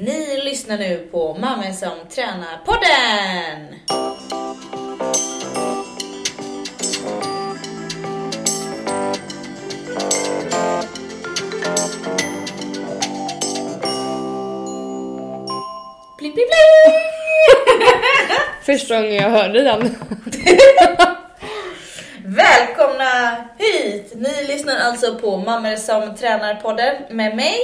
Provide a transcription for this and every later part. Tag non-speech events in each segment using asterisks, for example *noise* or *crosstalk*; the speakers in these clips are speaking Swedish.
Ni lyssnar nu på Mamma som tränar podden! Bling, bling, bling! *laughs* Första gången jag hörde den. *laughs* Välkomna hit! Ni lyssnar alltså på Mammor som tränar podden med mig,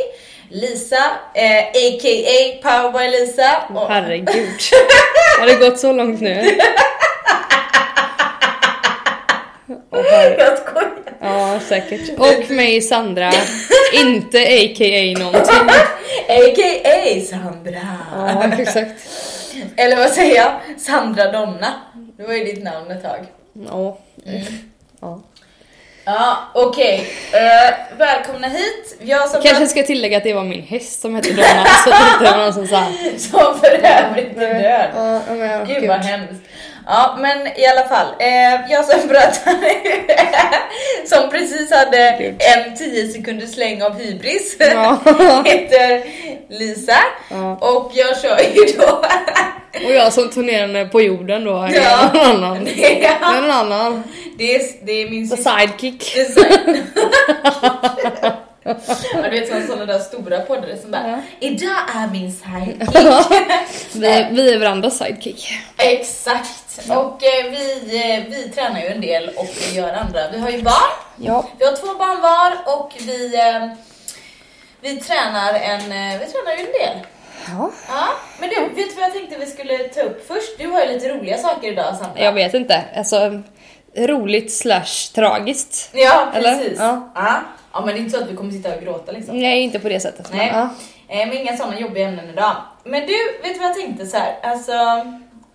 Lisa, eh, a.k.a. Powerboy Lisa. och- Herregud. *laughs* Har det gått så långt nu? Jag skojar. Ja, säkert. Och mig Sandra. *laughs* Inte a.k.a. någonting. *laughs* A.k.a. Sandra. Ja, exakt. Eller vad säger jag? Sandra Donna. Det var ju ditt namn ett tag. Ja. ja. Ja, okej. Eh, välkomna hit. Jag som, Kanske ska tillägga att det var min häst som hette Donna. Så det inte var någon som sa. *laughs* som för övrigt är död. Ja, men, ja, Gud vad hemskt. Ja men i alla fall, eh, jag som pratar *laughs* som precis hade Gud. en 10 sekunders släng av hybris Ja. *laughs* heter Lisa Ja. och jag kör ju då Och jag som turnerande på jorden då. är Ja. Någon *laughs* annan. det, är, Någon annan. det, är, det är min sidekick. Ja, du vet som sådana där stora poddare som bara Ja. Idag är min sidekick. Vi, vi är varandras sidekick. Exakt. Och eh, vi, eh, vi tränar ju en del och vi gör andra. Vi har ju barn. Ja. Vi har två barn var och vi, eh, vi tränar en, eh, vi tränar ju en del. Ja. Ja, men du, vet du vad jag tänkte vi skulle ta upp först? Du har ju lite roliga saker idag Sandra. Jag vet inte. Alltså, roligt slash tragiskt. Ja, precis. Ja. Ja. ja, men det är inte så att vi kommer sitta och gråta liksom. Nej, inte på det sättet. men Nej. Ja. Eh, men inga sådana jobbiga ämnen idag. Men du, vet du vad jag tänkte så här? Alltså,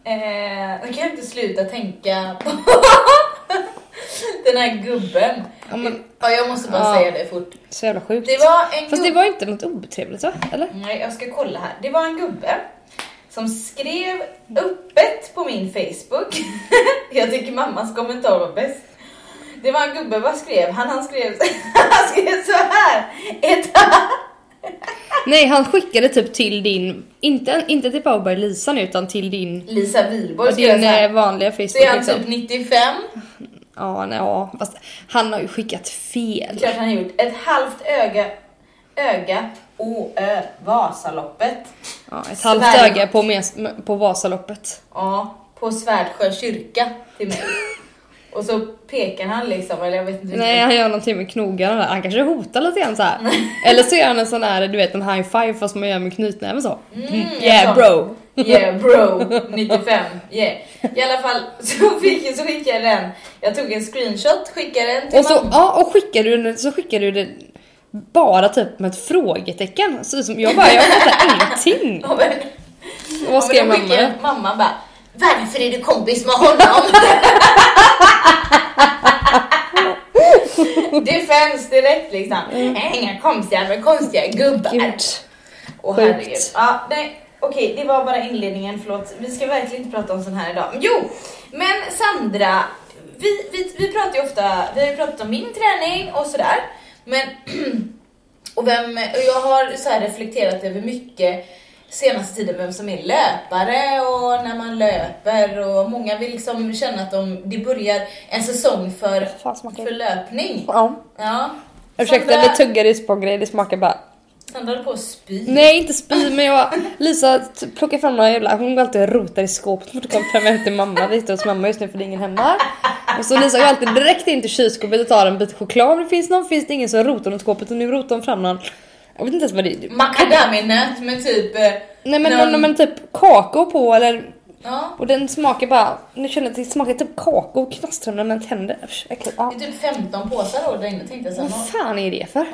eh, jag kan inte sluta tänka på *laughs* den här gubben. Ja, men- Ja, jag måste bara Ja. säga det fort. Så jävla sjukt. Det var en Fast det var inte något otrevligt va? Eller? Nej, jag ska kolla här. Det var en gubbe som skrev öppet på min Facebook. *laughs* jag tycker mammas kommentar var bäst. Det var en gubbe, vad skrev han? Han skrev, *laughs* han skrev så här. Ett Nej, han skickade typ till din, inte, inte till Lisa nu utan till din, Lisa Wihlborg skrev din så här. eh, vanliga Så Facebook är han liksom. typ 95. Ja, nej, ja. Fast han har ju skickat fel. Klart han har gjort. Ett halvt öga, öga, OÖ, Vasaloppet. Ja, ett halvt Sverige. öga på, mes- på Vasaloppet. Ja, på Svärdsjö kyrka till mig. Och så pekar han liksom, eller jag vet inte Nej, han gör någonting med knogarna där. Han kanske hotar lite grann så här. Eller så gör han en sån här, du vet en high five fast man gör med knytnäven så. Mm, yeah jag bro. Yeah bro, *laughs* 95, yeah. I alla fall *laughs* så, fick, så skickade jag den, jag tog en screenshot, skickade den till Och så, mamma. ja, och skickar du den, så skickar du den bara typ med ett frågetecken. Så som jag bara, jag fattar *laughs* ingenting. Och vad skrev mamma? skickade Mamma bara, varför är du kompis med honom? Defense direkt liksom. Äh, Inga konstiga med konstiga gubbar. Gud. Åh herregud. Ja, nej, okej, det var bara inledningen, förlåt. Vi ska verkligen inte prata om sån här idag. Jo, men Sandra, vi, vi, vi pratar ju ofta, vi har ju pratat om min träning och sådär. Men, *clears throat* och, vem, och jag har så här reflekterat över mycket senaste tiden vem som är löpare och när man löper och många vill liksom känna att de, det börjar en säsong för, för det? löpning. Ja. Ja. Ursäkta, Sandra- vi tuggade på grejer, det smakar bara... Sandra håller på att spy. Nej, inte spy, men jag... Lisa plockar fram några jävla... Hon går alltid och rotar i skåpet för att komma fram hem till mamma. Vi sitter hos mamma just nu för det är ingen hemma. Och så Lisa går alltid direkt in till kylskåpet och tar en bit choklad om det finns någon. Finns det ingen som rotar något skåpet och nu rotar hon fram någon... Jag vet inte ens vad det är. Macadamianöt med typ... Nej men, men, men typ kakao på eller... Ja, Och den smakar bara... Nu känner jag att det smakar typ kakao och knastrar med mina tänder. Usch, äckligt. Ja. det är typ 15 påsar då där inne tänkte jag sen. Vad fan är det för?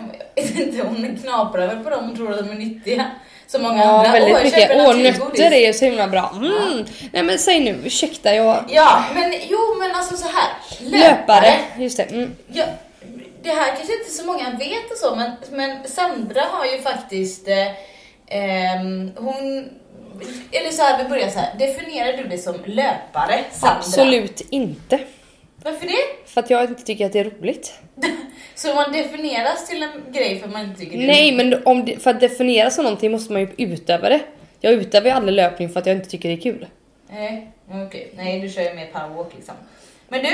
Hon knaprar väl på dem och tror att de är nyttiga. Så många Ja, andra. väldigt Åh, mycket. köper Åh, nötter är ju så himla bra. Mm. Nej men säg nu, ursäkta jag... Ja, men jo men alltså så här. Löpare. Löpare. Just det. Mm. Ja, det här kanske inte så många vet och så, men, men Sandra har ju faktiskt... Eh, ehm, hon... Eller så här, vi börjar så här. Definierar du dig som löpare, Sandra? Absolut inte. Varför det? För att jag inte tycker att det är roligt. *laughs* Så man definieras till en grej för att man inte tycker det är Nej, men om för att definiera som någonting måste man ju utöva det. Jag utövar ju aldrig löpning för att jag inte tycker det är kul. Nej, okej. Nej, du kör ju mer powerwalk liksom. Men du,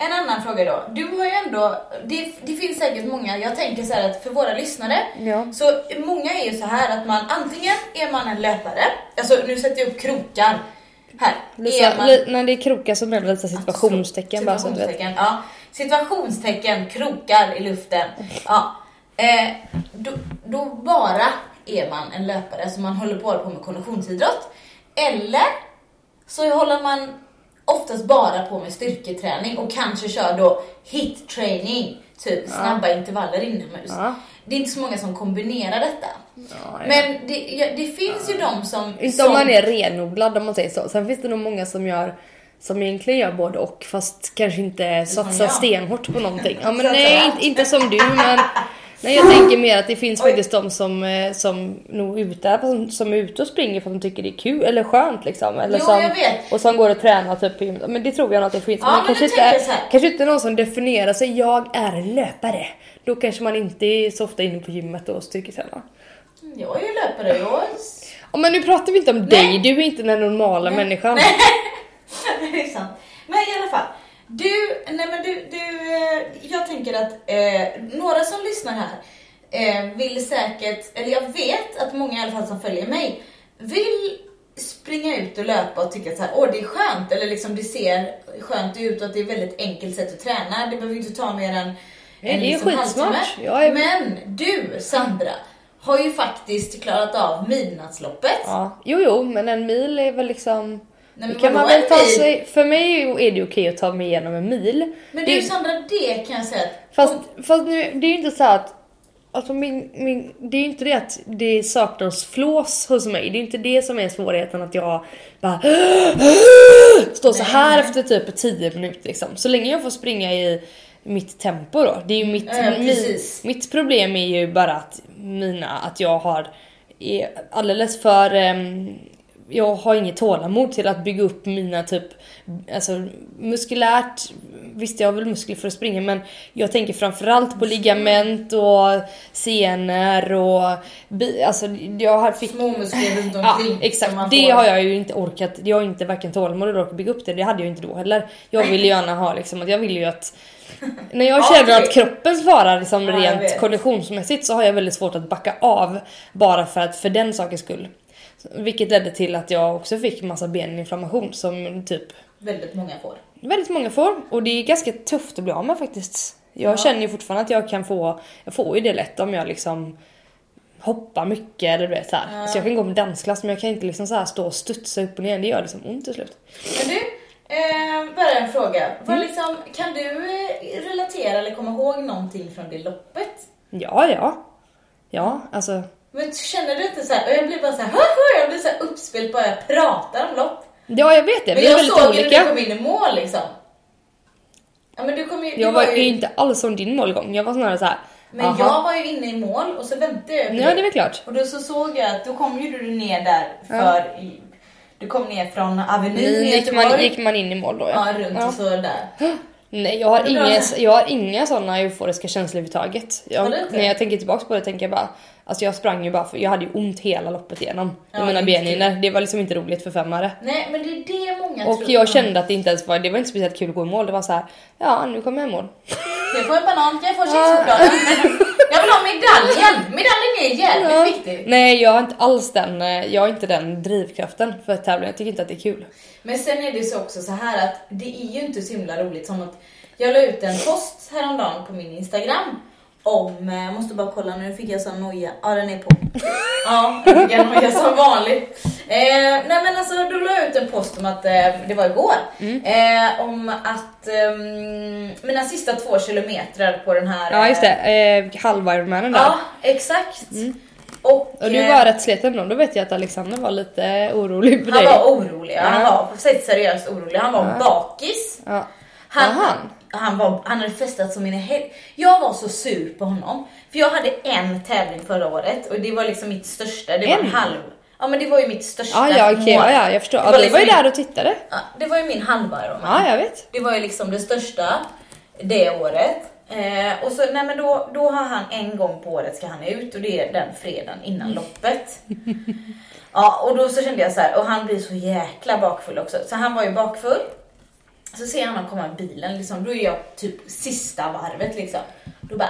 en annan fråga då. Du har ju ändå, det, det finns säkert många, jag tänker så att för våra lyssnare, Ja. så många är ju så här att man antingen är man en löpare, alltså nu sätter jag upp krokar här. Lisa, man- li, när det är krokar så menar jag lite situationstecken bara så att du vet. Ja. Situationstecken, krokar i luften. Ja. Eh, då, då bara är man en löpare, så man håller på med konditionsidrott. Eller så håller man oftast bara på med styrketräning och kanske kör då hit-training, typ snabba intervaller inomhus. Ja. Det är inte så många som kombinerar detta. Ja, ja. Men det, ja, det finns ju de som... Inte som om man är renodlad om man säger så. Sen finns det nog många som gör som egentligen gör både och fast kanske inte satsar stenhårt på någonting. Ja men nej, inte som du men *laughs* Nej jag tänker mer att det finns faktiskt de som, eh, som nog ute, som, som är ute och springer för att de tycker det är kul eller skönt liksom. Eller Jo, som, jag vet. Och som går och tränar typ på gymmet. Men det tror jag nog att det finns. Ja, men kanske, nu inte, kanske inte någon som definierar sig, jag är en löpare. Då kanske man inte är så ofta inne på gymmet och styrketränar. Jag är ju löpare, jag Ja, men nu pratar vi inte om dig, du är inte den normala människan. *laughs* det är sant. Men i alla fall. Du, nej men du, du eh, jag tänker att eh, några som lyssnar här eh, vill säkert, eller jag vet att många i alla fall som följer mig vill springa ut och löpa och tycka att så här, åh det är skönt, eller liksom det ser skönt ut och att det är ett väldigt enkelt sätt att träna. Det behöver inte ta mer än Nej, en liksom halvtimme. Är- Men du, Sandra, har ju faktiskt klarat av midnattsloppet. Ja, jo, jo, men en mil är väl liksom... Nej, det kan man väl ta sig, för mig är det okej att ta mig igenom en mil. Men det, du Sandra, det kan jag säga att fast, fast nu, det är ju inte så att Alltså min, min, det är ju inte det att det saknas flås hos mig. Det är inte det som är svårigheten att jag bara står så här Nej. efter typ 10 minuter liksom. Så länge jag får springa i mitt tempo då. Det är ju mitt, Ja, ja, mi, precis. mitt problem är ju bara att mina, att jag har är alldeles för ehm, jag har inget tålamod till att bygga upp mina typ, alltså muskulärt, visst jag har väl muskler för att springa men jag tänker framförallt på ligament och senor och alltså jag har fick små muskler runt Ja omkring. som exakt, det har jag ju inte orkat, jag har inte varken tålamod eller orkat bygga upp det, det hade jag inte då heller. Jag vill ju gärna ha liksom att jag vill ju att när jag Ja, känner att kroppen svarar liksom Ja, rent konditionsmässigt så har jag väldigt svårt att backa av bara för att för den sakens skull. Vilket ledde till att jag också fick massa beninflammation som typ Väldigt många får. väldigt många får och det är ganska tufft att bli av med faktiskt. Jag Ja. känner ju fortfarande att jag kan få, jag får ju det lätt om jag liksom hoppar mycket eller du vet så här. Ja. Så jag kan gå med dansklass men jag kan inte liksom så här stå och studsa upp och ner, det gör liksom ont till slut. Men du, eh, bara en fråga. Vad Mm. liksom, kan du eh, relatera eller komma ihåg någonting från det loppet? Ja, ja. Ja, alltså. Men känner du inte så här, och jag blir bara så här, jag blir så här uppspelt bara jag pratar om lopp. Ja, jag vet det. Men Vi är jag väldigt såg ju när du olika. kom in i mål liksom. Ja men du kom ju, du Jag var ju, ju inte alls som din målgång. Jag var snarare så här. Men "Aha." jag var ju inne i mål och så väntade jag på Ja, det är klart. Och då så såg jag att då kom ju du ner där för, i, du kom ner från Avenyn i Gick man, gick man in i mål då Ja, runt Ja. och så där. Nej jag har, inga, jag har inga sådana euforiska känslor överhuvudtaget. Jag, när jag tänker tillbaka på det tänker jag bara, alltså jag sprang ju bara för jag hade ju ont hela loppet igenom. Ja, mina benhinnor. Det var liksom inte roligt för femmare. Nej men det är det många Och tror. jag kände att det inte ens var, det var inte speciellt kul att gå i mål. Det var så här, ja nu kommer jag i mål. Jag få en banan? Jag få chipschokladen? *laughs* jag vill ha medaljen! Medaljen är jävligt Ja. viktig. Nej jag har inte alls den, eh, jag har inte den drivkraften för tävling. Jag tycker inte att det är kul. Men sen är det så också så här att det är ju inte så himla roligt som att jag la ut en post häromdagen på min Instagram om, eh, jag måste bara kolla nu fick jag sån noja, ja den är på. Ja, nu fick jag noja som vanligt. Eh, nej men alltså då la jag ut en post om att, eh, det var igår, Mm. eh, om att ehm, mina sista två kilometrar på den här... Ja just eh, det, eh, halv-Ironmanen där. Ja, exakt. Mm. Och, Och du eh, var rätt sliten då, då vet jag att Alexander var lite orolig för han dig. var orolig, ja. han var på sätt seriöst orolig. Han var Ja. bakis. Ja. Han, Var han? var, han hade festat som in i hel... Jag var så sur på honom. För jag hade en tävling förra året och det var liksom mitt största. Det var en En? halv. Ja men det var ju mitt största Ja, ja, okej, mål. ja, ja, jag förstår. Det var vi var ju liksom där och tittade. Ja, det var ju min halva Ironman. Ja, jag vet. Det var ju liksom det största det året. Eh, och så, nej men då, då har han en gång på året ska han ut och det är den fredagen innan loppet. *laughs* Ja, och då så kände jag så här, och han blir så jäkla bakfull också. Så han var ju bakfull. Så ser han honom komma i bilen, liksom, då är jag typ sista varvet liksom. Då bara,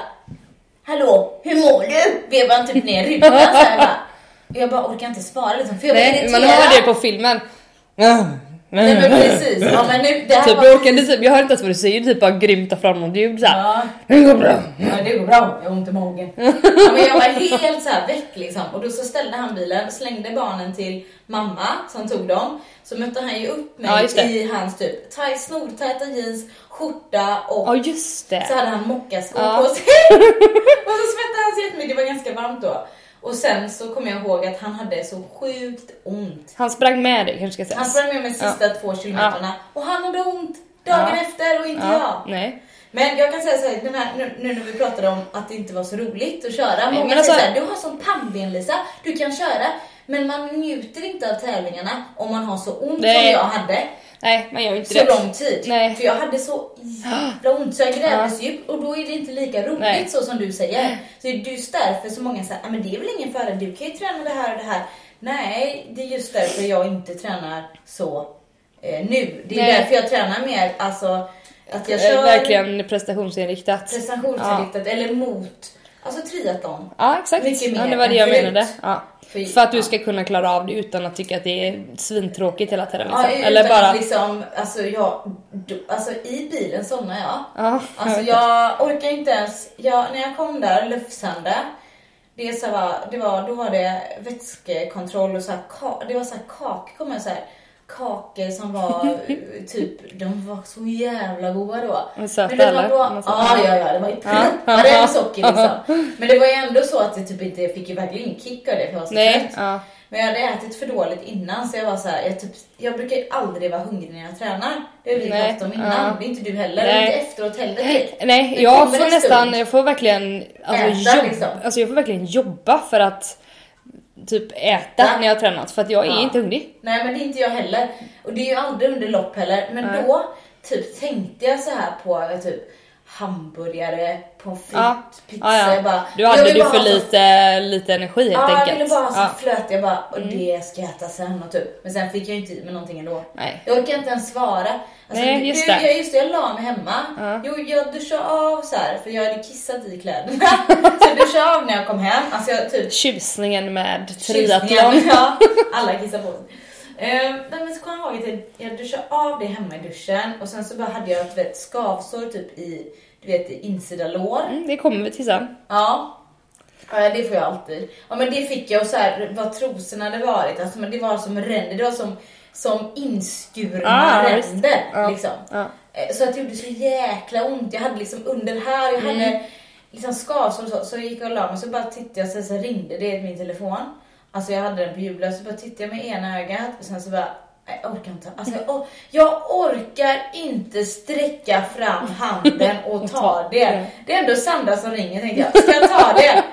Hallå, hur mår du? Vevar han typ ner ryggen så här bara. Och jag bara orkar inte svara liksom, för jag var Nej, man irriterad. hör det på filmen. Nej men precis, ja men nu, det här Typ, var jag, orkade, typ, jag hör inte ens vad du säger, typ bara grymt ta framåt ljud såhär. Ja. Det går bra. Ja det går bra, jag har ont i magen. Ja, men jag var helt så här väck liksom. Och då så ställde han bilen, slängde barnen till mamma som tog dem. Så mötte han ju upp mig Ja, i hans typ tight, snortajta jeans, skjorta och Ja just så det. hade han mockaskor Ja. på sig. *laughs* och så svettade han så jättemycket, det var ganska varmt då. Och sen så kommer jag ihåg att han hade så sjukt ont. Han sprang med dig kanske ska Han sägas. sprang med mig sista två kilometerna och han hade ont dagen Ja. efter och inte jag. Ja, nej. Men jag kan säga så här, den här, nu, nu när vi pratade om att det inte var så roligt att köra. Många men alltså- säger så här, du har sån pannben Lisa, du kan köra. Men man njuter inte av tävlingarna om man har så ont som Nej. jag hade. Nej, man gör inte Så det. lång tid. Nej. För jag hade så jävla ont så jag grävdes djupt och då är det inte lika roligt Nej. så som du säger. Så det är just därför så många säger, "Ah, men det är väl ingen fara, du kan ju träna det här och det här. Nej, det är just därför jag inte tränar så eh, nu. Det är Nej. därför jag tränar mer, alltså att jag Eh, kör Verkligen prestationsinriktat. prestationsinriktat eller mot, alltså triathlon. Ja exakt. Mycket Ja, mer det var det jag förut. menade. Ja. För- För att du ja. ska kunna klara av det utan att tycka att det är svintråkigt hela tiden. Ja, Liksom. utan Eller bara... liksom, alltså jag, alltså i bilen somnar jag. Ja, Alltså vet jag orkar inte ens, jag, när jag kom där, Lufsande, det, så här, va- det var, då var det vätskekontroll och så här, det var så här kakor, kommer jag säga. Kakor som var *laughs* typ, de var så jävla goda då. Men söta, Men det var eller? då-. Ja, ja, ja, det var ju Ja. pluppare *laughs* med socker liksom. Men det var ju ändå så att jag typ inte, jag fick ju verkligen ingen kick av det för jag var så Nej, trött. ja. Men jag hade ätit för dåligt innan så jag var så här, jag, typ, jag brukar aldrig vara hungrig när jag tränar. Det har vi pratat om innan. ja. Det är inte du heller. Nej. Inte efteråt heller direkt. Nej, jag får nästan, jag får verkligen alltså, Äta, jobb, liksom. alltså jag får verkligen jobba för att typ äta Ja. när jag har tränat för att jag är Ja. inte hungrig. Nej men det är inte jag heller. Och det är ju aldrig under lopp heller. Men Nej. då typ tänkte jag så här på typ hamburgare, pommes frites, Ja. pizza. Ja, ja. Jag bara, Du jag hade du för ha så- lite, lite energi helt Ja, jag enkelt. ville bara ha Ja. Mm. flöt. Jag bara, och det ska jag äta sen och typ. Men sen fick jag ju inte i mig någonting ändå. Nej. Jag orkar inte ens svara. Alltså, Nej, just det. Jag, just det, jag la mig hemma. Ja. Jo, jag duschade av så här, för jag hade kissat i kläderna. så jag duschade av när jag kom hem. Alltså jag typ Tjusningen med triathlon. *laughs* Ja, *laughs* alla kissar på sig. Uh, men så kom jag ihåg att jag, jag duschade av det hemma i duschen och sen så bara hade jag ett skavsår typ i, du vet, insida lår. Mm, det kommer vi till sen. Ja. Ja, det får jag alltid. Ja, men det fick jag och så här, vad trosorna hade varit. Alltså, men det var som ränder, det var som, som inskurna Ah, ränder. Ja. Liksom. Ja. Eh, Så att det gjorde så jäkla ont. Jag hade liksom under här, jag Mm. hade liksom skavsår och så. Så jag gick och la mig så bara tittade jag så, så ringde det i min telefon. Alltså jag hade den på ljudlös så bara tittade jag med ena ögat och sen så bara jag orkar inte. Alltså, jag, jag orkar inte sträcka fram handen *laughs* och ta det. Det är ändå Sandra som ringer tänkte jag. Ska jag ta det?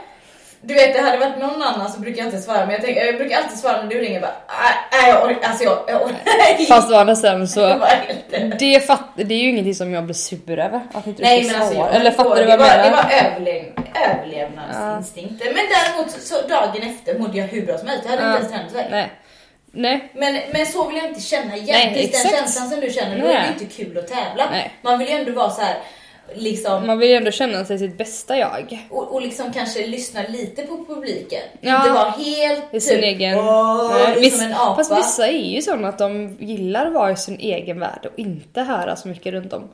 Du vet, det hade varit någon annan så brukar jag inte svara. Men jag, tänker, jag brukar alltid svara när du ringer bara. Nej, nej, jag orkar. Alltså jag, jag orkar. Fast å andra sidan så, *laughs* Det fatt, det är ju ingenting som jag blir sur över. Att inte Nej men alltså, jag Eller fattar du det vad jag var, menar? Det var överlev, överlevnadsinstinkter. Men däremot så dagen efter mådde jag hur bra som helst. Jag hade Ja. inte ens träningsvärk. Nej. Nej. Men, men så vill jag inte känna igen. Nej, den känslan som du känner, då är det inte kul att tävla. Nej. Man vill ju ändå vara så här, liksom, Man vill ju ändå känna sig sitt bästa jag. och, och liksom kanske lyssna lite på publiken. Ja. Inte vara helt I sin typ, egen... åh, viss, en apa. fast vissa är ju sådana att de gillar att vara i sin egen värld och inte höra så mycket runt om.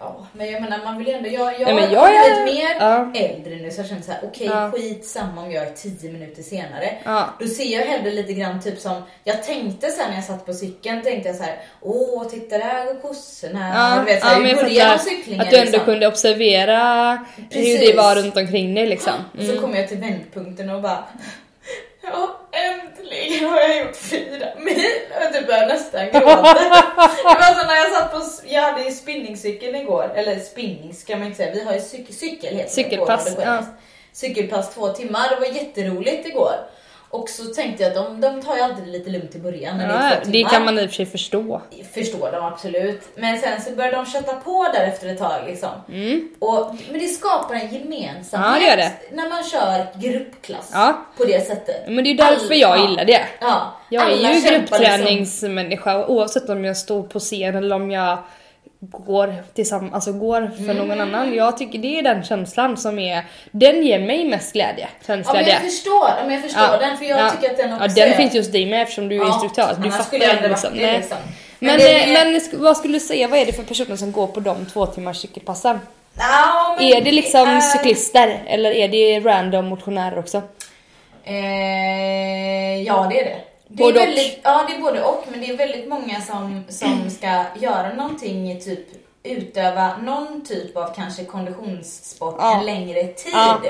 Ja, men jag menar man vill ju ändå, jag, jag, Nej, men jag är- blivit mer ja. äldre nu så jag känner så här: okej Ja. skit samma om jag är 10 minuter senare. Ja. Då ser jag hellre lite grann typ som, jag tänkte sen när jag satt på cykeln, tänkte jag så här: åh titta där går kossorna. Ja, du vet, så ja, i jag början av cyklingen att du ändå liksom. kunde observera hur Precis. det var runt omkring dig liksom. Och så kom jag till vändpunkten och bara Ja, äntligen har jag gjort fyra mil och typ började nästan gråta. *laughs* Det var så när jag satt på, jag hade ju spinningcykeln igår, eller spinning ska man inte säga, vi har ju cykel, cykel heter det Cykelpass, Röda Korset. Cykelpass två timmar, det var jätteroligt igår. Och så tänkte jag att de, de tar ju alltid det lite lugnt i början när det Ja, är två det timmar. kan man i och för sig förstå. Förstår de absolut. Men sen så börjar de kötta på där efter ett tag liksom. Och, men det skapar en gemensamhet Mm. Ja, det det. när man kör gruppklass Ja. på det sättet. Men det är därför jag Alla- gillar det. Ja, Jag är ju liksom- gruppträningsmänniska oavsett om jag står på scen eller om jag går tillsammans, alltså går för någon Mm. annan. Jag tycker det är den känslan som är, den ger mig mest glädje. Ja, men jag förstår, ja, men jag förstår den för jag ja. tycker att den också Ja, den är... finns just dig med eftersom du är Ja, instruktör. Du annars fattar den liksom. det, liksom. Men, det- eh, men sk- vad skulle du säga, vad är det för personer som går på de två timmars cykelpassen? Ja, men Är det liksom är- cyklister eller är det random motionärer också? Eh, ja, det är det. Det är Både och. väldigt, ja, det är både och, men det är väldigt många som, som ska göra någonting typ utöva någon typ av kanske konditionssport Ja. en längre tid. Ja.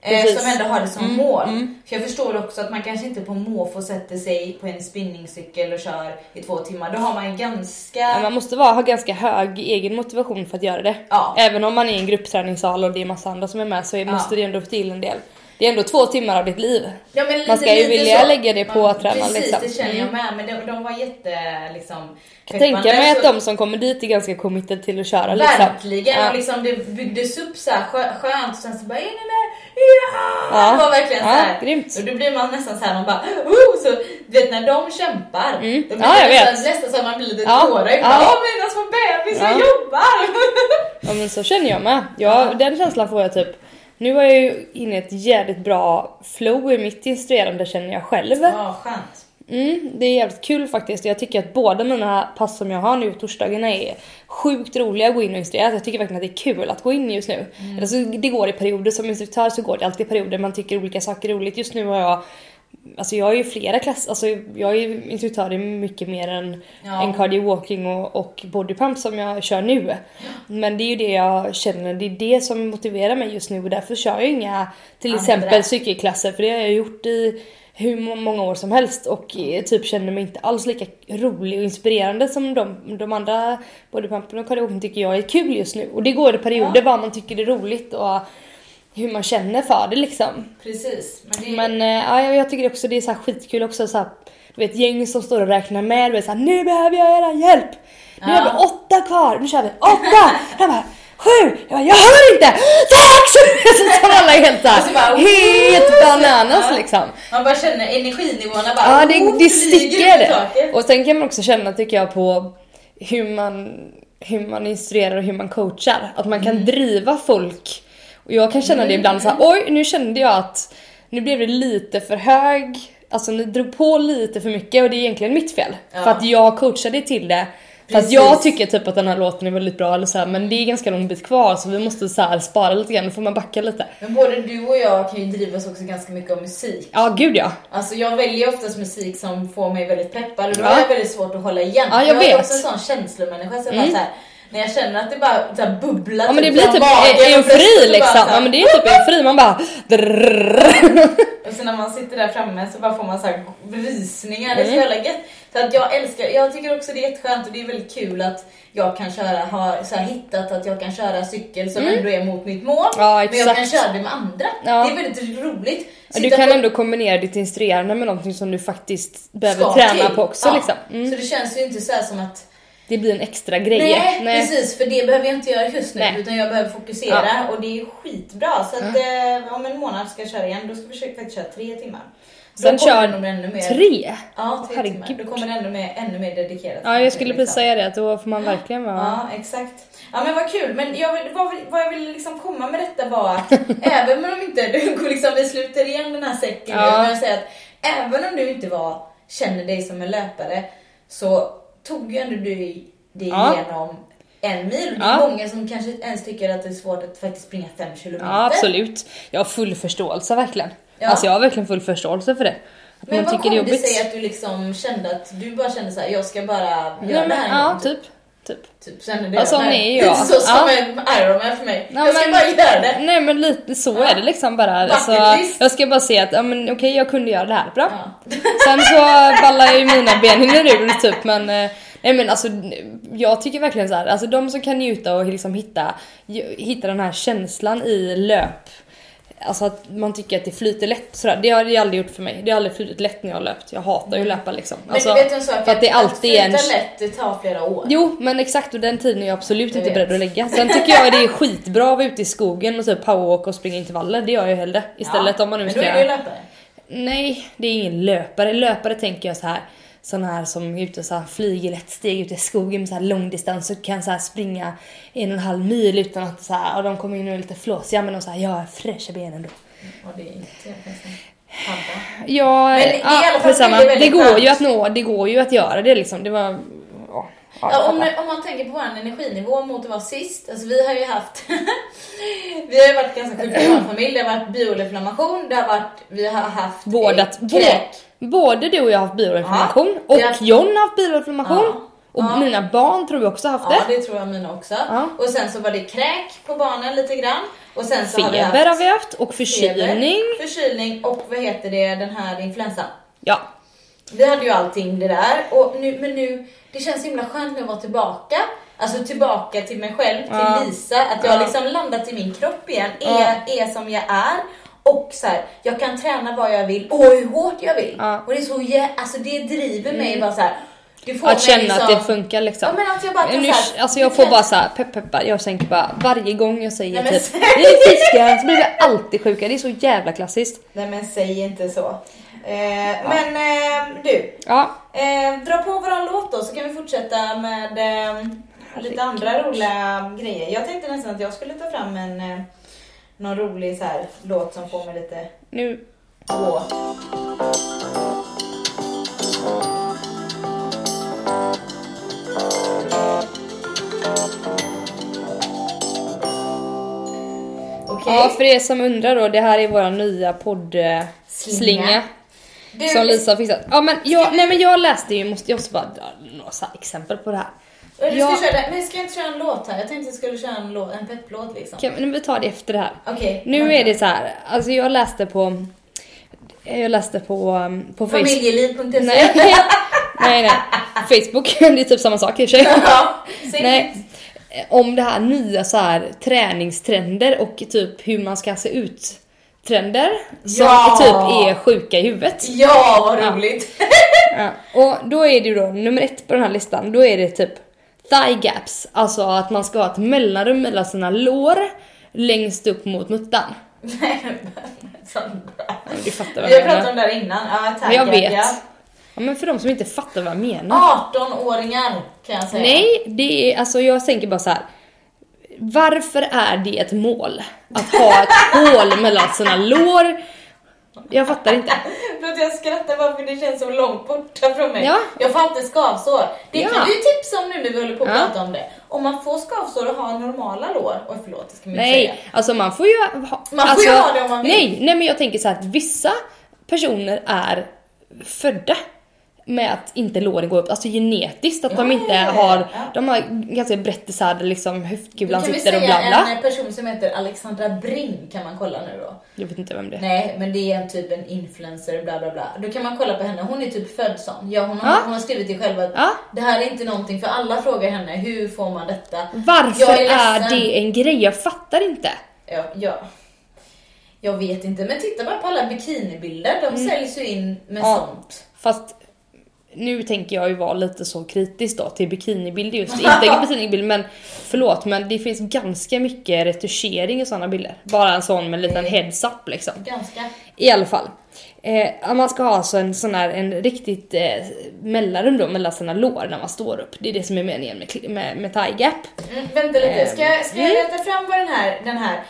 Eh, Precis. Mm, som ändå har det som mål. För jag förstår också att man kanske inte på måfå sätter sig på en spinningcykel och kör i två timmar. Då har man ganska... Ja, man måste vara, ha ganska hög egen motivation för att göra det. Ja. Även om man är i en gruppträningssal och det är massa andra som är med så är- Ja. måste det ändå till en del. Det är ändå två timmar av ditt liv. Ja, men Man ska ju lite vilja så. lägga det på att träna, Precis, liksom. det känner jag Mm. med. Men de, de var jätte liksom... Jag tänker mig att de som kommer dit är ganska committed till att köra liksom. Verkligen, Ja. och liksom det byggdes upp så här skö- skönt och sen så bara in där, ja! Ja. Det var verkligen Ja, så här. grymt. Och då blir man nästan så här, man bara oh! så du vet när de kämpar, Mm. då blir Ja, jag det nästan, vet. nästan så att man blir lite Ja. tårögd. Ja. Åh mina små bebisar Ja. jobbar! Ja men så känner jag med. Ja, Den känslan får jag typ. Nu var jag ju inne i ett jävligt bra flow i mitt instruerande känner jag själv. Ja, skönt. Mm, det är jävligt kul faktiskt. Jag tycker att båda mina pass som jag har nu på torsdagarna är sjukt roliga att gå in och instruera. Jag tycker verkligen att det är kul att gå in just nu. Alltså, det går i perioder. Som instruktör så går det alltid i perioder. Man tycker olika saker är roligt. Just nu har jag Alltså jag är ju flera klasser, alltså jag är ju instruktör i mycket mer än, Ja. än cardio walking och, och bodypump som jag kör nu. Men det är ju det jag känner, det är det som motiverar mig just nu och därför kör jag inga till Andra. exempel cykelklasser för det har jag gjort i hur må- många år som helst och eh, typ känner mig inte alls lika rolig och inspirerande som de, de andra bodypumpen och cardio walking tycker jag är kul just nu. Och det går i perioder Ja. vad man tycker är roligt och hur man känner för det liksom. Precis. Men det, Men eh, ja, jag- tycker också det är så här skitkul också så här, du vet gäng som står och räknar med, du vet såhär nu behöver jag era hjälp! Nu Ja. har vi åtta kvar, nu kör vi åtta! Jag bara sju! Jag bara jag hör inte! Tack! Så *laughs* tar alla helt Och så bara, såhär, helt bananas Ja. liksom. man bara känner energinivåerna bara Ja det, det sticker. Och sen kan man också känna tycker jag på hur man, hur man instruerar och hur man coachar. Att man kan Mm. driva folk. Och jag kan känna det ibland så här, oj nu kände jag att nu blev det lite för hög, alltså ni drog på lite för mycket och det är egentligen mitt fel. Ja. För att jag coachade till det. För att Precis. jag tycker typ att den här låten är väldigt bra eller så här, men det är ganska lång bit kvar så vi måste så här spara lite grann, då får man backa lite. Men både du och jag kan ju drivas också ganska mycket av musik. Ja gud ja. Alltså jag väljer oftast musik som får mig väldigt peppad och då Ja. är det väldigt svårt att hålla igen. Ja, jag jag är vet. också en sån känslomänniska så Mm. bara så här, när jag känner att det bara så här bubblar Ja men det typ blir typ eufori liksom. Ja men det är typ eufori, man bara. Och så när man sitter där framme så bara får man så här rysningar, det är så Mm. jävla gött. Så att jag älskar, jag tycker också det är jätteskönt och det är väldigt kul att jag kan köra, har så här hittat att jag kan köra cykel som ändå är mot mitt mål. Mm. Ja, men jag kan köra det med andra. Ja. Det är väldigt roligt. Du Sitta kan på- ändå kombinera ditt instruerande med någonting som du faktiskt behöver ska träna till. på också Ja. liksom. Mm. Så det känns ju inte så här som att Det blir en extra grej. Nej, precis för det behöver jag inte göra just nu Nej. utan jag behöver fokusera och det är skitbra. Så att eh, om en månad ska jag köra igen, då ska vi försöka faktiskt köra tre timmar. Sen kör ännu mer. Tre? Ja, tre Herregud. timmar. Då kommer det ännu mer, ännu mer dedikerat. Ja jag skulle precis säga det, att då får man verkligen vara... Ja, exakt. Ja men vad kul, men jag vill, vad, vad jag ville liksom komma med detta var att *laughs* även om inte, du, liksom, vi sluter igen den här säcken nu, Ja. men jag säger att även om du inte var, känner dig som en löpare så tog ju ändå du dig Ja. igenom en mil. Det är Ja. många som kanske ens tycker att det är svårt att faktiskt springa fem kilometer. Ja absolut. Jag har full förståelse verkligen. Ja. Alltså jag har verkligen full förståelse för det. Att Men vad tycker det kom det sig att du liksom kände att du bara kände så här, jag ska bara göra Nej, det men, här en ja gång? typ. Typ. Typ, sen är det Ja, sån Nej, är jag. *laughs* Så som Ja. en Ironman för mig. Ja, jag ska men- bara göra det. Nej men lite så Ja. är det liksom bara. Alltså, jag ska bara se att ja, men, okej jag kunde göra det här, bra. Ja. *laughs* Sen så ballar ju mina ben ur typ men eh, Nej men alltså jag tycker verkligen så här, alltså de som kan njuta och liksom hitta, hitta den här känslan i löp Alltså att man tycker att det flyter lätt sådär. Det har det aldrig gjort för mig. Det har aldrig flutit lätt när jag har löpt. Jag hatar ju att löpa liksom. Men Alltså, du vet en sak, för att det alltid en... flyta lätt, det tar flera år. Jo men exakt och den tiden är jag absolut Jag inte vet. beredd att lägga. Sen tycker jag det är skitbra att vara ute i skogen och typ powerwalk och springa intervaller. Det gör jag hellre. Istället Ja, om man nu Men ska då är du ju löpare. Nej, det är ingen löpare. Löpare tänker jag så här sån här som är ute och så här flyger lätt steg ute i skogen med så här långdistans och kan så här springa en och en halv mil utan att så här, och de kommer in och är lite flåsiga men de så här, jag har fräscha ben ändå. Och det är inte. Ja, Men det i alla fall väldigt, väldigt det går skönt. ju att nå, det går ju att göra det liksom. Det var, ja. Ja, om, om man tänker på vår energinivå mot att vara sist, alltså vi har ju haft *laughs* Vi har ju varit ganska sjuka i vår familj, det har varit bioinflammation, det har varit, vi har haft Vårdat, eh, kräk. Både du och jag har haft bioinflammation Ja, och har- John har haft bioinflammation. Ja. Och Ja. mina barn tror jag också haft Ja, det. det tror jag mina också. Ja. Och sen så var det kräk på barnen lite grann. Och sen så har vi Feber haft har vi haft och förkylning. feber, förkylning och vad heter det, den här influensan. Ja, Vi hade ju allting det där och nu, men nu, det känns himla skönt nu att vara tillbaka. Alltså tillbaka till mig själv, till Ja. Lisa. Att jag har liksom landat i min kropp igen, är, är som jag är. Och så här, jag kan träna vad jag vill och hur hårt jag vill. Ja. Mm. Och det är så alltså det driver mig bara så här. Att känna liksom, att det funkar liksom. Ja men att jag bara Nu, så här, alltså jag får bara så här pepp peppar, jag tänker bara varje gång jag säger Nej, typ vi är friska så blir vi alltid sjuka, det är så jävla klassiskt. Nej men säg inte så. Eh, Men eh, du, Ja, eh, dra på våran låt då så kan vi fortsätta med eh, lite andra roliga grejer. Jag tänkte nästan att jag skulle ta fram en eh, någon rolig så här, låt som får mig lite nu. på. Okej. Ja, för er som undrar då, det här är våra nya poddslinga Slinga. Du, som Lisa har fixat. Ja men jag, nej men jag läste ju, måste, jag måste bara dra några exempel på det här. Du ska jag- köra, men ska jag inte köra en låt här? Jag tänkte jag skulle köra en, låt, en pepplåt liksom. Kan, men vi tar det efter det här. Okej. Nu vänta. är det så här, alltså jag läste på jag läste på, um, på Facebook. Familjeliv.se. *laughs* Nej, nej, nej. Facebook, *laughs* det är typ samma sak i och för sig. ja, *laughs* Nej. Om det här nya så här träningstrender och typ hur man ska se ut trender som Ja. typ är sjuka i huvudet. Ja, vad Ja. roligt. Ja. Och då är det ju då nummer ett på den här listan, då är det typ thigh gaps, alltså att man ska ha ett mellanrum mellan sina lår längst upp mot muttan. Nej, men Du fattar vad Vi har jag pratat menar. om det här innan. Ja, tack, Ja, jag vet. Ja. Ja, men för de som inte fattar vad jag menar. 18-åringar kan jag säga. Nej, det är alltså jag tänker bara så här. Varför är det ett mål att ha ett hål mellan sina lår? *laughs* Jag fattar inte. För att jag skrattar bara för det känns så långt borta från mig. Ja. Jag får alltid skavsår. Det Ja. kan du ju tipsa om nu när vi håller på att Ja. prata om det. Om man får skavsår och har normala lår. Oj förlåt, det ska man Nej, säga. alltså man får ju ha, Man får alltså, ju ha det om man vill. Nej, nej men jag tänker så här att vissa personer är födda med att inte låren går upp, alltså genetiskt att de inte har, de har ganska brett isär liksom höftkulan kan vi sitter och säga bla bla. en person som heter Alexandra Bring kan man kolla nu då. Jag vet inte vem det är. Nej, men det är en typ en influencer, bla bla bla. Då kan man kolla på henne, hon är typ född sån. Ja, hon, har, Ja. hon har skrivit det själv att Ja. det här är inte någonting, för alla frågar henne, hur får man detta? Varför är är, det en grej? Jag fattar inte. Ja, ja. Jag vet inte, men titta bara på alla bikinibilder, de säljs ju in med Mm. Sånt. Fast nu tänker jag ju vara lite så kritisk då till bikinibilder just. Inte *laughs* bikinibild men förlåt men det finns ganska mycket retuschering i sådana bilder. Bara en sån med en liten heads up liksom. Ganska. I alla fall. Eh, man ska ha alltså en sån här, en riktigt eh, mellanrum då mellan sina lår när man står upp. Det är det som är meningen med, med, med thigh gap. Mm, vänta lite, ska, ska jag Mm. leta fram vad den här, den här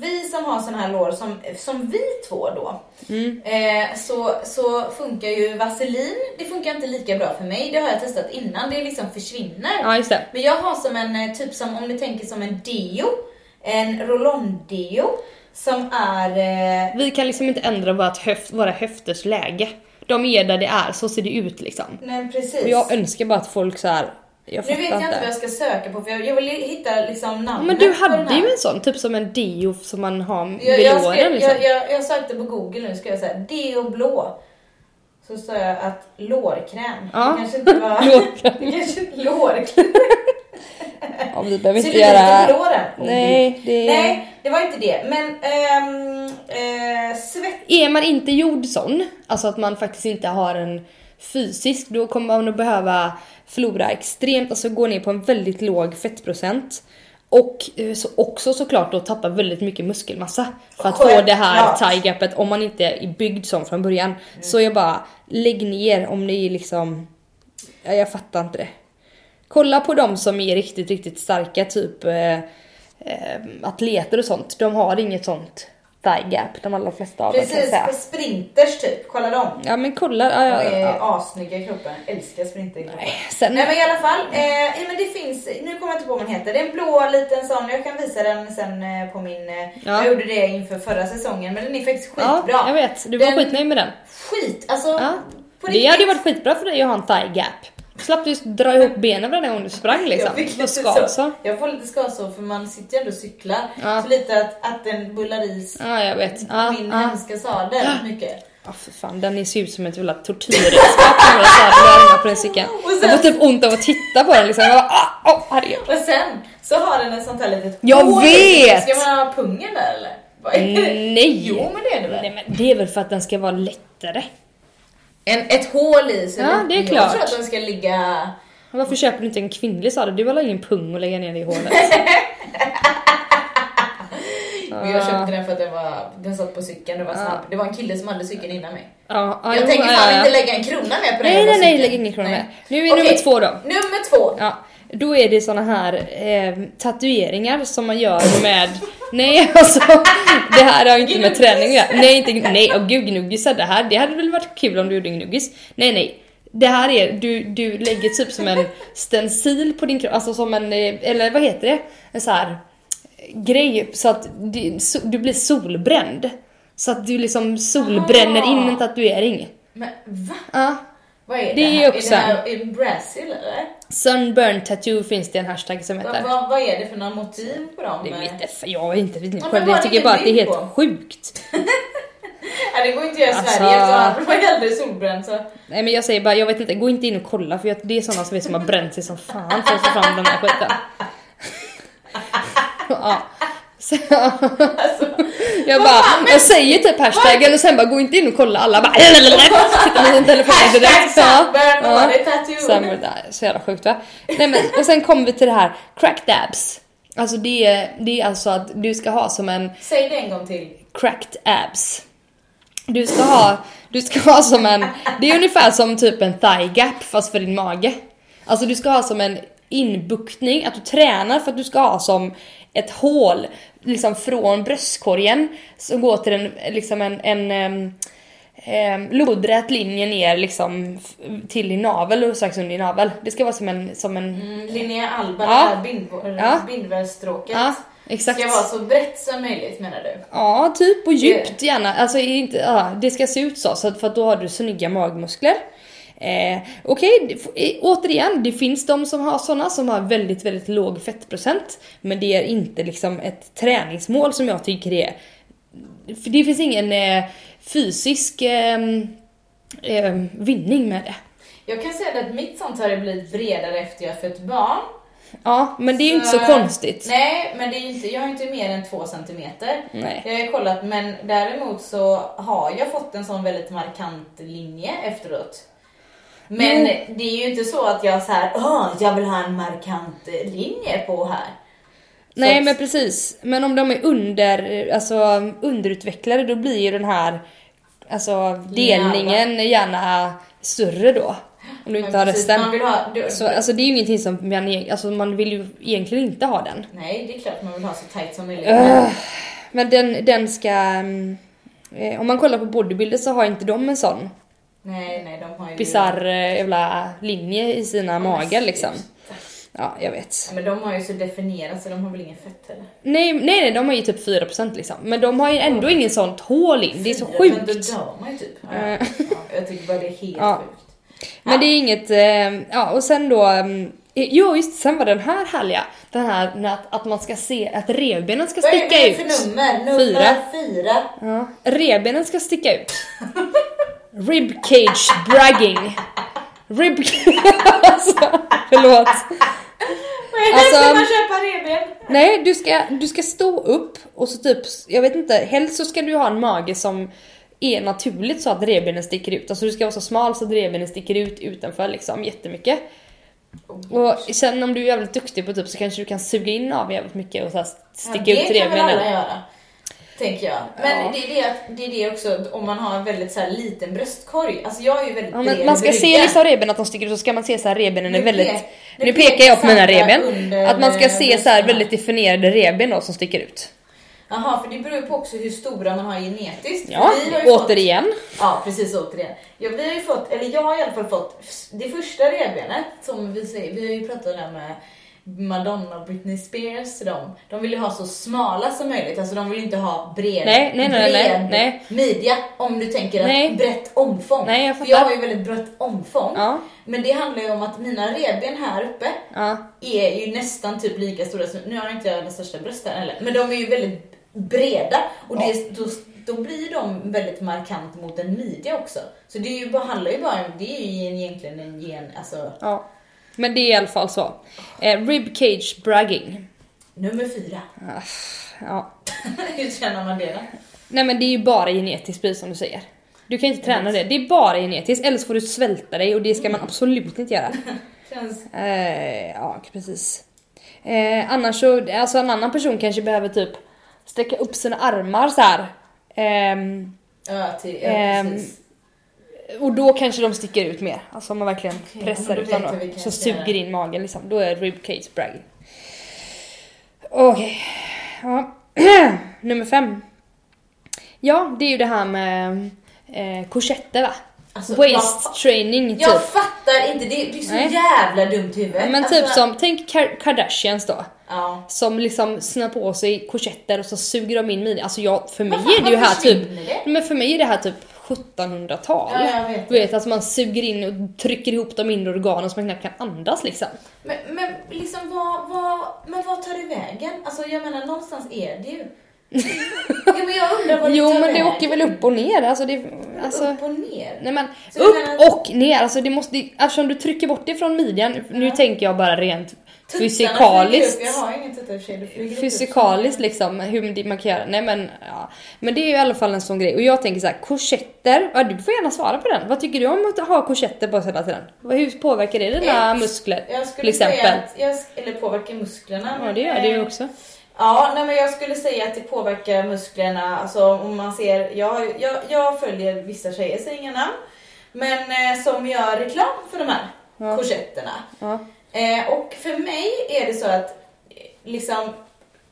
vi som har såna här lår som, som vi två då, Mm. eh, så, så funkar ju vaselin, det funkar inte lika bra för mig, det har jag testat innan, det liksom försvinner. Ja just det. Men jag har som en, eh, typ som om du tänker som en deo, en roll-on-deo som är eh, Vi kan liksom inte ändra vårt höft, våra höfters läge. De är där det är, så ser det ut liksom. Nej precis. Och jag önskar bara att folk så här. Jag nu vet jag inte vad jag ska söka på för jag, jag vill hitta liksom namnet Men du hade ju en sån, typ som en deo som man har vid jag, jag, skrev, liksom. jag, jag, jag sökte på google nu ska jag säga deo blå. Så sa jag att lårkräm. Ja. Det kanske inte var... *laughs* Lårkräm. kanske inte lårkräm. *laughs* Ja, vi behöver inte göra... på låren. Nej, det. Nej, det var inte det. Men ehm, Eh, svett. Är man inte gjord sån, alltså att man faktiskt inte har en fysisk, då kommer man att behöva förlora extremt, alltså gå ner på en väldigt låg fettprocent. Och eh, så också såklart då tappa väldigt mycket muskelmassa för att få det här Självklart. thigh gapet om man inte är byggd som från början. Så jag bara, lägg ner om ni liksom, ja, jag fattar inte det. Kolla på de som är riktigt, riktigt starka, typ eh, eh, atleter och sånt. De har inget sånt thigh gap, de allra flesta av dem Precis, på sprinters typ. Kolla dem. Ja men kolla, ja, ja, De är ja. assnygga i kroppen. Älskar sprinterkroppen. Sen, Nej men i alla fall, eh, ja, men det finns, nu kommer jag inte på vad den heter. Det är en blå liten sån, jag kan visa den sen eh, på min, eh, Ja. jag gjorde det inför förra säsongen men den är faktiskt ja, skitbra. jag vet, du var Den- skitnöjd med den. Skit, alltså Ja. Det hade ju varit skitbra för dig att ha en thigh gap. Slapp du dra ihop benen varje gång du sprang liksom. Jag, fick lite skavsår. jag får lite skavsår för man sitter ju ändå och cyklar. Ja. Så lite att, att den bullar i Ja, jag vet. Ja, min ja. hemska sadel mycket. Ja, för fan, den ser ut som ett jävla tortyrredskap när jag sadlar på den cykeln. Och Jag sen- får typ ont av att titta på den liksom. Jag bara, ah, oh, herregud. Och sen så har den ett sånt här litet Jag vet! Ska man ha pungen där eller? Nej! Jo men det är det väl? Nej men det är väl för att den ska vara lättare. En, ett hål i så Ja, det är jag klart. tror att den ska ligga... Varför köper du inte en kvinnlig sadel? Du har väl ingen pung att lägga ner i hålet? *laughs* Men jag köpte den för att den, var, den satt på cykeln, den var snabb. Det var en kille som hade cykeln innan mig. Ja, ja, Jag tänker fan ja, inte lägga en krona mer på den Nej nej nej, lägg ingen krona med. Nu är Okej. nummer två då. Nummer två. Ja, då är det såna här eh, tatueringar som man gör med... Nej alltså, det här har inte med träning att göra. Nej, inte, nej, och gud gnuggisar, det här, det hade väl varit kul om du gjorde gnuggis. Nej nej. Det här är, du, du lägger typ som en stencil på din kropp, alltså som en, eh, eller vad heter det? En så här grej så att du, so, du blir solbränd. Så att du liksom solbränner Aha. in en tatuering. Men va? Ja. Vad är det, Det är också Är det här i Brazil eller? Sunburn tattoo finns det en hashtag som heter. Vad, vad, vad är det för några motiv på dem? Det vet jag, jag är inte vet inte Ja, själv. Jag tycker bara att det är helt på? sjukt. *laughs* Nej, det går inte att göra i Alltså- Sverige han var ju aldrig solbränd så... Nej men jag säger bara, jag vet inte, gå inte in och kolla för jag, det är sådana som, vet, som har bränt sig som fan för att få fram den här skiten. *laughs* ja. Så, *laughs* Alltså, jag bara, fan, jag säger typ hashtaggen och sen bara gå inte in och kolla alla bara *laughs* sitter med sin telefon hashtag direkt. sunburn Ja. är så jävla sjukt va? Nej men och sen kommer vi till det här cracked abs. Alltså det är, det är alltså att du ska ha som en Säg det en gång till. cracked abs. Du ska ha, du ska ha som en, det är ungefär som typ en thigh gap fast för din mage. Alltså du ska ha som en inbuktning, att du tränar för att du ska ha som ett hål liksom från bröstkorgen som går till en, liksom en, en em, em, lodrät linje ner liksom till din navel och strax under din navel. Det ska vara som en, som en, Mm, Linnea Alba, Ja. Ja. bindvävsstråket. ja exakt. Ska vara så brett som möjligt menar du? Ja, typ och djupt gärna. Alltså inte, ja, det ska se ut så, så att, för att då har du snygga magmuskler. Eh, Okej, det eh, återigen, det finns de som har såna som har väldigt, väldigt låg fettprocent. Men det är inte liksom ett träningsmål som jag tycker är... För det finns ingen eh, fysisk eh, eh, vinning med det. Jag kan säga att mitt sånt har blivit bredare efter jag fött barn. Ja, men det är ju inte så konstigt. Nej, men det är inte, jag har inte mer än två centimeter. Nej. Jag har kollat, men däremot så har jag fått en sån väldigt markant linje efteråt. Men Jo. det är ju inte så att jag så här, Åh, jag vill ha en markant linje på här. Så Nej att- men precis, men om de är under, alltså, underutvecklade då blir ju den här alltså, delningen gärna större då. Om du inte Men har precis, resten. Man vill ha, du, Så alltså det är ju ingenting som man, e- alltså, man vill ju egentligen inte ha den. Nej, det är klart man vill ha så tight som möjligt. Öh, men den, den ska, mm, eh, om man kollar på bodybuilder så har inte de en sån Nej, nej, de har ju... bisarr eh, jävla linje i sina men magar liksom. Ja, jag vet. Ja, men de har ju så definierat så de har väl ingen fett heller. Nej, nej, nej, de har ju typ 4% liksom. Men de har ju ändå ingen sånt hål in, det är så Fyra, Men då sjukt. dör man ju typ. Ja, Eh. ja, jag tycker bara det är helt Ja. sjukt. Men det är inget, eh, ja och sen då, mm, jo just sen var den här härliga, den här med att, att man ska se att revbenen ska Vad är sticka det ut. för nummer? Nummer Fyra. fyra. Ja, revbenen ska sticka ut. *laughs* Rib cage bragging. Rib *laughs* alltså, förlåt. Vad är det? Alltså- Ska man köpa revben? Nej, du ska, du ska stå upp och så typ, jag vet inte, helst så ska du ha en mage som är naturligt så att revbenen sticker ut. Alltså du ska vara så smal så att revbenen sticker ut utanför liksom jättemycket. Och sen om du är jävligt duktig på typ så kanske du kan suga in av jävligt mycket och så här sticka ja, ut Det kan väl alla revbenen. göra. Tänker jag. Men Ja. det, är det, att- det är det också om man har en väldigt så här liten bröstkorg. Alltså jag är ju väldigt Ja, bred men man ska se liksom revbenen att de sticker ut så ska man se så här revbenen är väldigt... pek- nu pekar jag på mina under, Att man ska eh, se så här väldigt definierade revben då som sticker ut. Jaha, för det beror ju på också hur stora man har genetiskt. Ja, Vi har ju fått- återigen. Ja, precis återigen. Ja, vi har ju fått, eller jag har i alla fall fått, det första revbenet som vi säger, vi har ju pratat där med Madonna och Britney Spears, de, de vill ju ha så smala som möjligt, alltså de vill inte ha bred, Nej, nej, nej, bred nej. midja om du tänker Nej. att brett omfång. Nej, jag För jag har ju väldigt brett omfång, Ja, men det handlar ju om att mina revben här uppe ja. är ju nästan typ lika stora som, nu har inte jag den största brösten heller, men de är ju väldigt breda och det, då, då blir de väldigt markant mot en midja också. Så det är ju handlar ju bara om, det är ju egentligen en gen, alltså ja. Men det är i alla fall så. Eh, rib cage bragging. nummer fyra. Ah, Ja. *laughs* Hur känner man det då? Nej men det är ju bara genetiskt precis som du säger. Du kan inte träna det, det är bara genetiskt eller så får du svälta dig och det ska man absolut inte göra. *laughs* Känns, Eh, ja, precis. Eh, annars så, alltså en annan person kanske behöver typ sträcka upp sina armar så här. Ehm, ja, till, ja Ehm, precis. Och då kanske de sticker ut mer. Alltså om man verkligen Okej, pressar ut dem då, så suger in magen liksom. Då är rib cage bragging. Okej. Ja. *clears throat* Nummer fem. Ja, det är ju det här med eh, korsetter va? Alltså, Waist jag, training typ. jag fattar inte, det, det är så Nej. jävla dumt huvud. Men Alltså, typ som, tänk Kar- Kardashians då. Ja. Som liksom snör på sig korsetter och så suger de in midjan. Alltså jag, för mig Vad fan, är det ju här varför typ, det? men för mig är det här typ 1700-tal. Ja, vet. Du vet att man suger in och trycker ihop de inre organen så man knappt kan andas liksom. Men, men liksom vad, vad, men vad tar det vägen? Alltså jag menar någonstans är det ju. *laughs* ja, men jag undrar vad det Jo tar men det vägen. åker väl upp och ner. Alltså det, alltså, Upp och ner? nej men Så upp menar- och ner. Alltså det måste, eftersom du trycker bort det från midjan, nu Ja. tänker jag bara rent fysikaliskt. Jag har ingen tuttar i och för sig. Det flyger upp. Fysikaliskt liksom, hur man kan göra. Nej men, ja. Men det är ju i alla fall en sån grej. Och jag tänker så här, korsetter, ja, du får gärna svara på den. Vad tycker du om att ha korsetter på sig hela tiden? Hur påverkar det dina Ett, muskler? Jag skulle till exempel? säga att jag, eller påverkar musklerna. Ja det gör det ju eh, också. Ja, nej, men jag skulle säga att det påverkar musklerna. Alltså om man ser, jag, jag, jag följer vissa tjejer, säger inga namn, men eh, som gör reklam för de här Ja. korsetterna. Ja. Eh, och för mig är det så att eh, liksom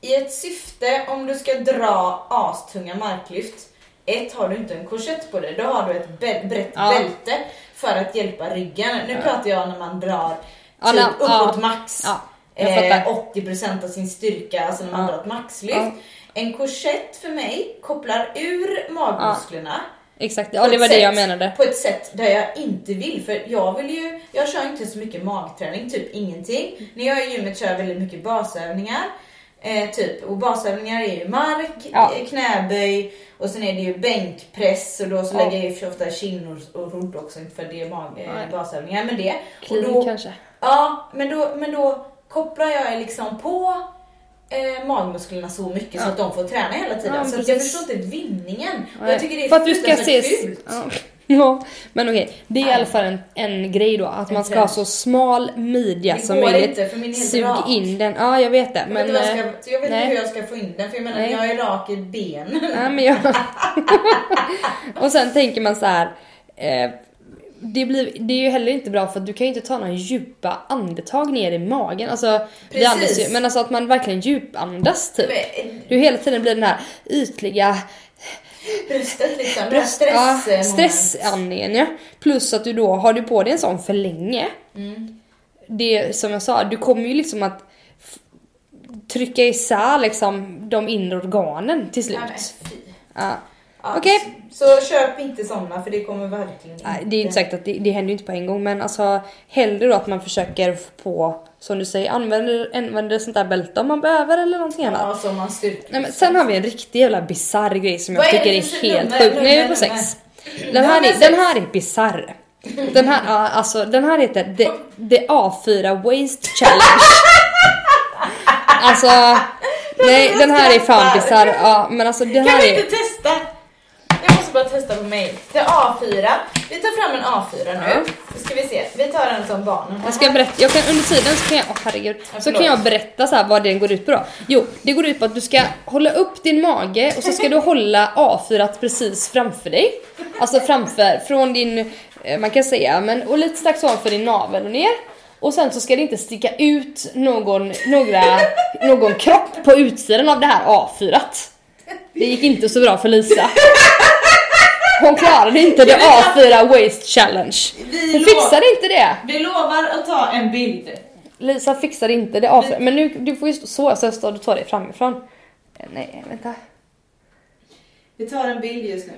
i ett syfte om du ska dra astunga marklyft. Ett, har du inte en korsett på dig, då har du ett bä- brett Ja. bälte för att hjälpa ryggen. Nu pratar jag när man drar Ja, typ ja. uppåt max. Ja, Eh, fattar. 80% av sin styrka, alltså när man Ja. drar ett maxlyft. Ja. En korsett för mig kopplar ur magmusklerna Exakt, ja det var det jag sätt- menade. På ett sätt där jag inte vill. För jag vill ju, jag kör inte så mycket magträning, typ ingenting. När jag är i gymmet kör jag väldigt mycket basövningar. Eh, typ, och basövningar är ju mark, Ja. eh, knäböj och sen är det ju bänkpress och då så Ja. lägger jag ju ofta kinn och, rodd också för det är mag, eh, basövningar. Men det. Och Clean då, kanske. Ja, men då, men då kopplar jag liksom på eh, magmusklerna så mycket så Ja. att de får träna hela tiden. Ja, så jag förstår inte vinningen. Och jag tycker det är För att du ska se... fult. Ja. *laughs* ja, men okej. Det är i alla fall en, en grej då, att man ska ha så smal midja Det som går möjligt. inte för min är Sug rak. in den. Ja, jag vet det. Jag Men... vet, inte vad eh, jag ska, jag vet inte hur jag ska få in den för jag menar Nej. jag är rak i benen. Nej, men jag... *laughs* *laughs* och sen tänker man så här. Det, blir, det är ju heller inte bra för att du kan ju inte ta några djupa andetag ner i magen. Alltså, vi andas ju, men alltså att man verkligen djupandas typ. Men, Du hela tiden blir den här ytliga Bröstet liksom, bröst, stress, stressandningen ja. Plus att du då, har du på dig en sån för länge. Mm. Det som jag sa, du kommer ju liksom att trycka isär liksom de inre organen till Ja, men slut. Ja. Ja, Okej. Så köp inte såna för det kommer verkligen inte. Nej, det är inte säkert att det, det händer ju inte på en gång men alltså hellre då att man försöker få på, som du säger, använder, använder sånt där bälte om man behöver eller någonting annat. Ja, som man styrker. Nej, men sen har vi en riktig jävla bisarr grej som jag Vad är tycker är för helt nummer? sjuk. Nu är vi på sex. Den här, är, den här är bisarr. Den här, ja, alltså, den här heter The, The A4 Waste Challenge. *laughs* Alltså, nej den här är fan bisarr. Ja, men alltså Kan vi är... inte testa? Bara testa på mig. Det är A4. Vi tar fram en A4 nu. Så ska vi se. Vi tar en som barnen har. Jag ska berätta, jag kan, under tiden så kan jag, åh herregud, Ja, så kan jag berätta så här vad den går ut på då. Jo, det går ut på att du ska hålla upp din mage och så ska du hålla A4 precis framför dig. Alltså framför, från din, eh, man kan säga, men och lite strax ovanför din navel och ner. Och sen så ska det inte sticka ut någon, några, någon kropp på utsidan av det här A4. Det gick inte så bra för Lisa. Hon klarade inte det A4 waist challenge. Hon fixade inte det. Vi lovar att ta en bild. Lisa fixade inte det A4. Men nu, du får ju stå så, så står du tar det framifrån. Eh, Nej, vänta. Vi tar en bild just nu.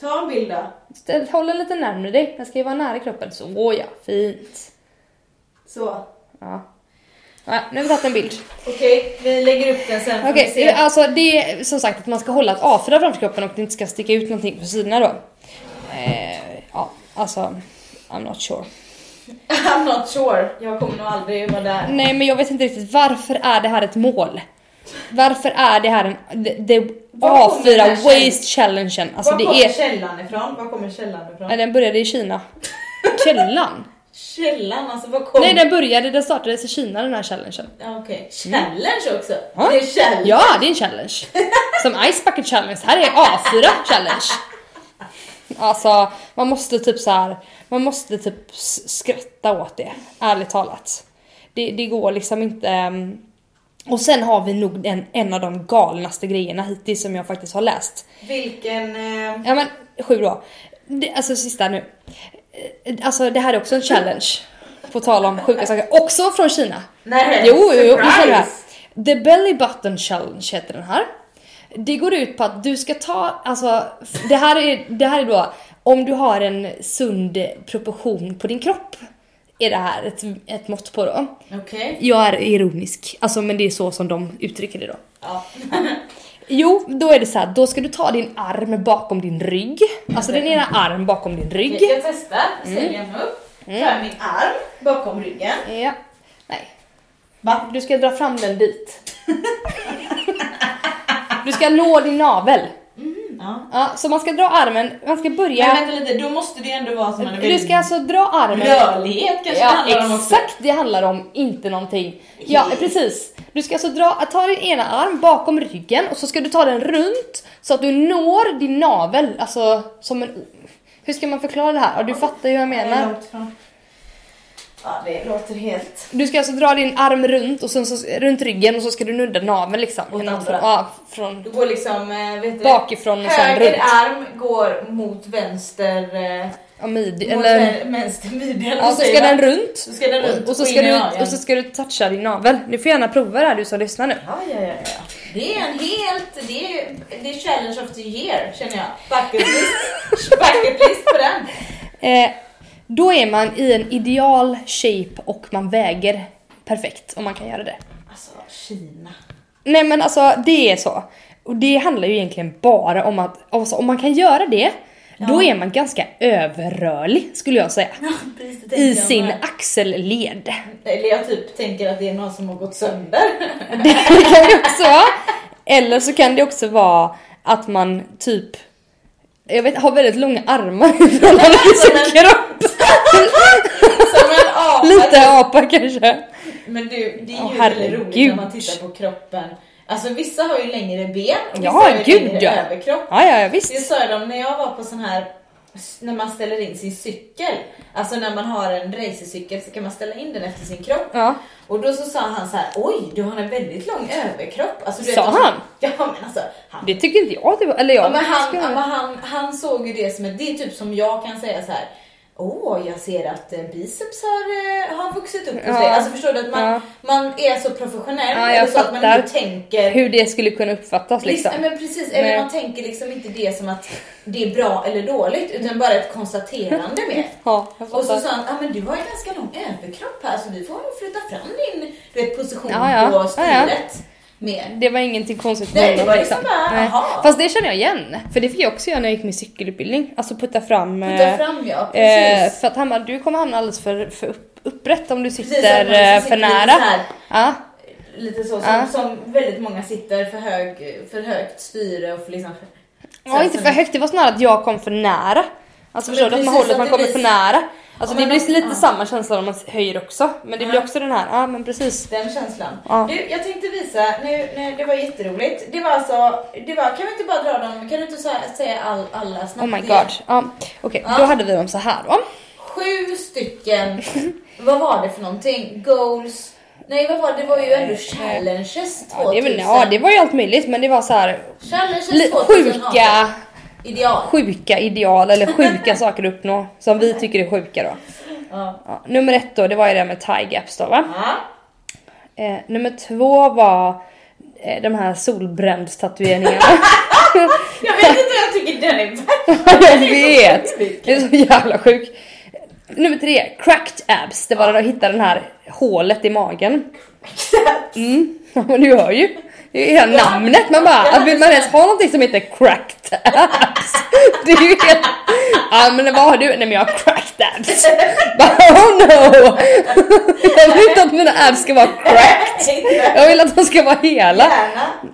Ta en bild då. Håll den lite närmare dig. Den ska ju vara nära kroppen. Så ja, fint. Så. Ja. Ja nu har vi tagit en bild. Okej, vi lägger upp den sen Okej, se. alltså det är som sagt att man ska hålla ett A4 framför kroppen och det inte ska sticka ut någonting på sidorna då. Eh, ja, alltså I'm not sure. *laughs* I'm not sure. Jag kommer nog aldrig vara där. Nej men jag vet inte riktigt varför är det här ett mål? Varför är det här en the, the Var kommer den här A4 waste challengen? Alltså Var det kommer är källan ifrån? Var kommer källan ifrån? Nej, den började i Kina. *laughs* Källan? Källan, alltså vad kommer... Nej, den började, den startades i Kina den här challengen. Okej, challenge också. Ja. Det är challenge. Ja, det är en challenge. *laughs* Som Ice Bucket Challenge, här är A4 challenge. Alltså, man måste typ så här, man måste typ skratta åt det, ärligt talat. Det, det går liksom inte... ehm, Och sen har vi nog en, en av de galnaste grejerna hittills som jag faktiskt har läst. Vilken... Eh... Ja men sju då. Det, alltså sista nu. Eh, Alltså det här är också en challenge. På tal om sjuka saker. Också från Kina. Nej, Jo, jo, jo, surprise! kör vi här. The Belly Button Challenge heter den här. Det går ut på att du ska ta, alltså det här är, det här är då om du har en sund proportion på din kropp. Är det här ett, ett mått på då. Okej. Jag är ironisk, alltså men det är så som de uttrycker det då. Ja. *laughs* Jo, då är det så här, då ska du ta din arm bakom din rygg. Alltså din ena arm bakom din rygg. Jag testar. Ställer mig upp. Tar jag min arm bakom ryggen. Ja. Nej. Va? Du ska dra fram den dit. *laughs* Du ska nå din navel. Ja. Ja, så man ska dra armen, man ska Men börja... vänta lite, då måste det ändå vara som man är Du ska alltså dra armen... Rörlighet kanske det Ja, handlar om också. exakt det handlar om, inte någonting. Ja, precis. Du ska alltså dra, ta din ena arm bakom ryggen och så ska du ta den runt så att du når din navel, alltså som en... Hur ska man förklara det här? Ja, du fattar ju vad jag menar. Ja, det låter helt... Du ska alltså dra din arm runt och sen så, runt ryggen och så ska du nudda naveln liksom. Åt andra. Ja, från Du går liksom, eh, vet du, bakifrån och sen Höger runt. arm går mot vänster... Eh, Ja, mid, mot eller... vän- vänster midja. Ja, så ska den runt. Så ska den runt Och, och, så ska du, och så ska du toucha din navel. Du får gärna prova det här du som lyssnar nu. Ja, ja, ja, ja. Det är en helt... Det är, det är challenge of the year, känner jag. Bucket list. *laughs* Bucket list på den. Eh, då är man i en ideal shape och man väger perfekt om man kan göra det. Alltså, Kina. Nej men alltså det är så. Och det handlar ju egentligen bara om att alltså, om man kan göra det, då är man ganska överrörlig skulle jag säga. Precis, det tänkte I sin med. axelled. Eller jag typ tänker att det är någon som har gått sönder. *laughs* Det kan det också vara. Eller så kan det också vara att man typ jag vet, har väldigt långa armar i förhållande till en- sin kropp. Som en apa. Lite apa kanske. Men du, det är ju väldigt roligt när man tittar på kroppen. Alltså vissa har ju längre ben och vissa Ja, har ju gud, längre ja. överkropp. Ja, ja, ja Det visst. sa de när jag var på sån här när man ställer in sin cykel, alltså när man har en racercykel så kan man ställa in den efter sin kropp. Ja. Och då så sa han så här: oj du har en väldigt lång överkropp. Alltså, du Sa alltså, han? *laughs* Ja men alltså, han, Det tycker inte jag. Det var, eller jag. ja, men han, men han, han såg ju det som ett, det är typ som jag kan säga så här. Åh, jag ser att eh, biceps har, eh, har vuxit upp hos Ja. dig. Alltså förstår du att man, Ja. man är så professionell Ja, jag eller så att man inte tänker Hur det skulle kunna uppfattas liksom. Liksom, men precis, eller Nej. man tänker liksom inte det som att det är bra eller dåligt utan bara ett konstaterande med. *laughs* Ja, Och så sa han, ja men du har ju ganska lång överkropp här så vi får flytta fram din du vet, position på styret mer. Det var ingenting konstigt Nej, med det honom, var liksom bara, Nej. jaha. Fast det känner jag igen. För det fick jag också göra när jag gick min cykelutbildning. Alltså putta fram... Putta eh, fram ja, eh, precis. för att han bara, du kommer hamna alldeles för, för upp, upprätt om du Precis, sitter man eh, för nära. Ja, lite så som, Ja. som väldigt många sitter för, hög, för högt styre och för liksom... Ja, inte för högt. Det var snarare att jag kom för nära. Alltså förstår du? Att man precis, håller, att man det kommer för nära. Alltså det men blir lite ja. samma känsla om man höjer också. Men det blir Ja. också den här, ja men precis. Den känslan. Ja. Du, jag tänkte visa, nu, nu, det var jätteroligt. Det var alltså, det var, kan vi inte bara dra dem, kan du inte säga, säga all, alla snabbt? Oh my god. Ja, Okej, Ja. då hade vi dem så här då. Sju stycken, vad var det för någonting? Goals? Nej vad var det? Det var ju ändå challenges 2000. Ja det, väl, ja, det var ju allt möjligt men det var så här Challenges li- 2018. sjuka, Ideal. sjuka ideal eller sjuka *laughs* saker att uppnå som vi tycker är sjuka då. Ja. Ja, nummer ett då, det var ju det med tie gaps då va? Ja. Eh, nummer två var eh, de här solbrändstatueringarna. *laughs* *laughs* Jag vet inte, jag tycker den är jag vet! Det är så jävla sjuk. Nummer tre, cracked abs. Det var när de hittade den här hålet i magen. Mm, ja men du hör ju. Hela namnet. Man bara, Ja, vill man ens ha någonting som heter cracked abs? *laughs* Det är ju helt... Ja men vad har du? Nej men jag har cracked abs. *laughs* Bara, oh no! Jag vill inte att mina abs ska vara cracked. Jag vill att de ska vara hela.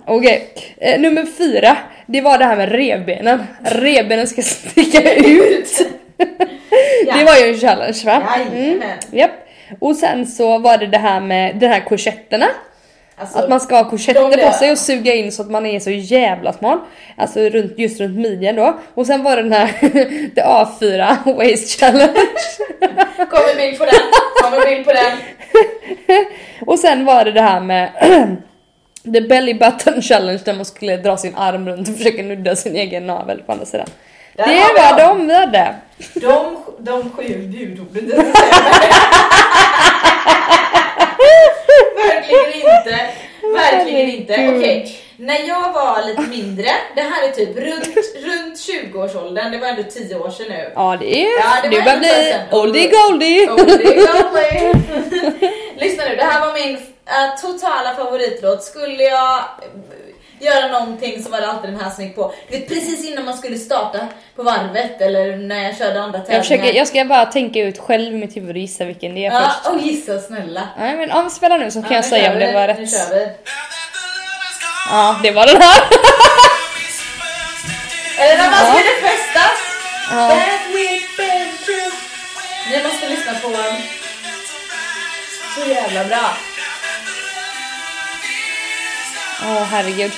Okej, eh, nummer fyra. Det var det här med revbenen. Revbenen ska sticka ut. *laughs* Det var ju en challenge va? Jajamän. Japp. Och sen så var det det här med de här korsetterna. Alltså, Att man ska ha korsetter på sig och suga in så att man är så jävla smal. Alltså runt, just runt midjan då. Och sen var det den här *laughs* the A4 *laughs* waist challenge. *laughs* Kommer bild på den, kommer bild på den. Och sen var det det här med *clears throat* the belly button challenge där man skulle dra sin arm runt och försöka nudda sin egen navel på andra sidan. Där det var dem. de vi hade. De, de sju budorden. Verkligen inte. Verkligen inte. Okej, när jag var lite mindre, det här är typ runt, runt 20-årsåldern, det var ändå 10 år sedan nu. Ja det är, Ja, det var börjar bli oldie goldie. Oldie goldie. *laughs* Lyssna nu, det här var min äh, totala favoritlåt. Skulle jag göra någonting så var det alltid den här som gick på. Du vet, precis innan man skulle starta på varvet eller när jag körde andra tävlingar. Jag, försöker, jag ska bara tänka ut själv i mitt huvud och gissa vilken det är Ja, först. och gissa snälla. Nej men om spela nu så kan Ja, jag nu säga om det var Nu rätt. kör vi. Ja det var den här. Eller när man Ja. skulle festa. Ja. That we've been through. Ni måste lyssna på den. Så jävla bra. Åh herregud.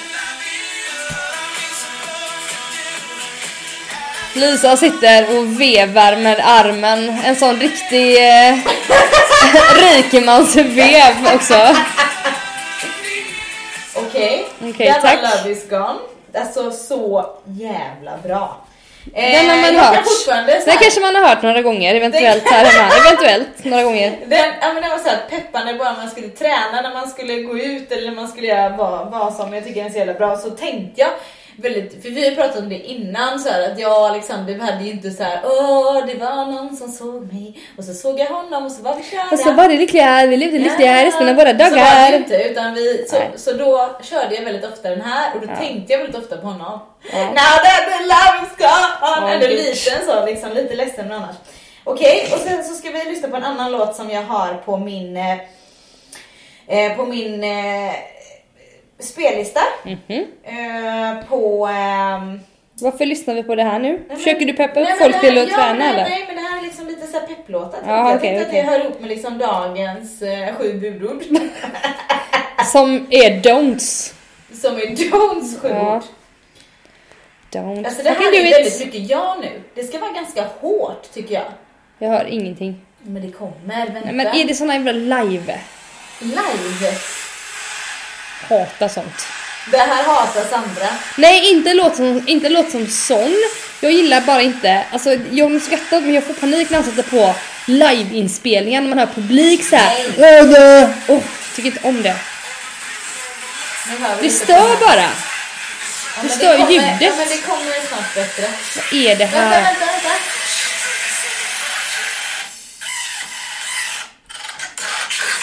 Lisa sitter och vevar med armen. En sån riktig eh, *laughs* rikemansvev också. Okej, Okej, där tack. var Love is gone. Alltså så jävla bra. Eh, Den har man kan hört. Den kanske man har hört några gånger, eventuellt här hemma. Eventuellt några gånger. *laughs* Den, ja, men den var så här peppande bara när man skulle träna, när man skulle gå ut eller när man skulle göra vad, vad som jag tycker den är så jävla bra. Så tänkte jag väldigt, för vi har pratat om det innan så här, att jag och Alexander vi hade ju inte så här, åh det var någon som såg mig och så såg jag honom och så var vi kära. Och så var det lyckliga, vi levde lyckliga resten av våra Så var det dagar. inte, utan vi, så, Nej. så då körde jag väldigt ofta den här och då Ja. tänkte jag väldigt ofta på honom. Ja. Now that the love is gone! Ja, Ändå liten så, liksom, lite ledsen men annars. Okej, och sen så ska vi lyssna på en annan låt som jag har på min, eh, eh, på min eh, spellista. Mhm. Eh, på... ehm, Varför lyssnar vi på det här nu? nej, men- Försöker du peppa upp nej, folk här- till att ja, träna nej, eller? Nej, men det här är liksom lite så här pepplåtar. Ja, jag okej, tänkte att okej. det hör ihop med liksom dagens eh, sju budord. *laughs* Som är don'ts. som är Jones sju Ja. ord. Don't Alltså det här är väldigt mycket ja nu. Det ska vara ganska hårt tycker jag. Jag hör ingenting. Men det kommer, vänta. Nej, men är det såna jävla live? Live. Hatar sånt. Det här hatar Sandra. Nej, inte låt som, inte låt som sån. Jag gillar bara inte, alltså jag skrattar men jag får panik när han sätter på liveinspelningar när man hör publik såhär. Oh, tycker inte om det. Det stör bara. Ja, det stör kommer, ljudet. Ja men det kommer snart bättre. Vad är det Vänta, här? vänta, vänta.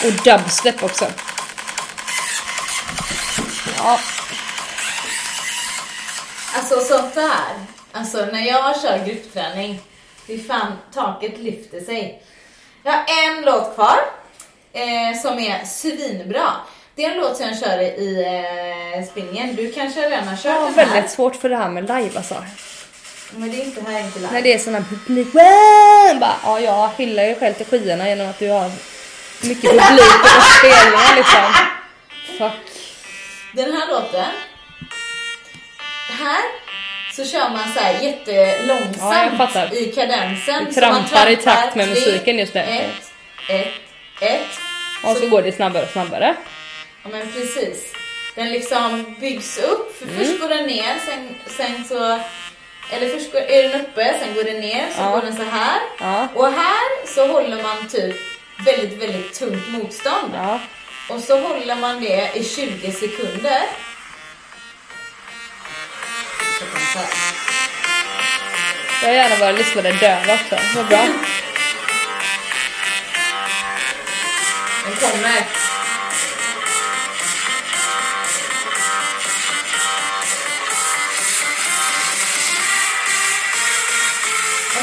Och dubstep också. Ja, Alltså sånt där. Alltså när jag kör gruppträning. Fy fan, taket lyfter sig. Jag har en låt kvar. Eh, som är svinbra. Det är en låt som jag kör i eh, spinningen. Du kanske redan har kört har den här? väldigt svårt för det här med live alltså. Men det är inte här inte live. När det är sån här publik. Bara, ja, jag hyllar ju själv till skyarna genom att du har mycket publik på spelningar liksom. Fuck. Den här låten. Här så kör man så här jättelångsamt Ja, i kadensen. Du Så man trampar i takt med musiken just nu. Ett, ett, ett. Och så går det snabbare och snabbare. Ja men precis. Den liksom byggs upp. För Mm. först går den ner, sen, sen så... Eller först går, är den uppe, sen går den ner, så Ja. går den så här. Ja. Och här så håller man typ väldigt, väldigt tungt motstånd. Ja. Och så håller man det i 20 sekunder. Jag har gärna våra lyssnare döva också. Vad bra. Den kommer.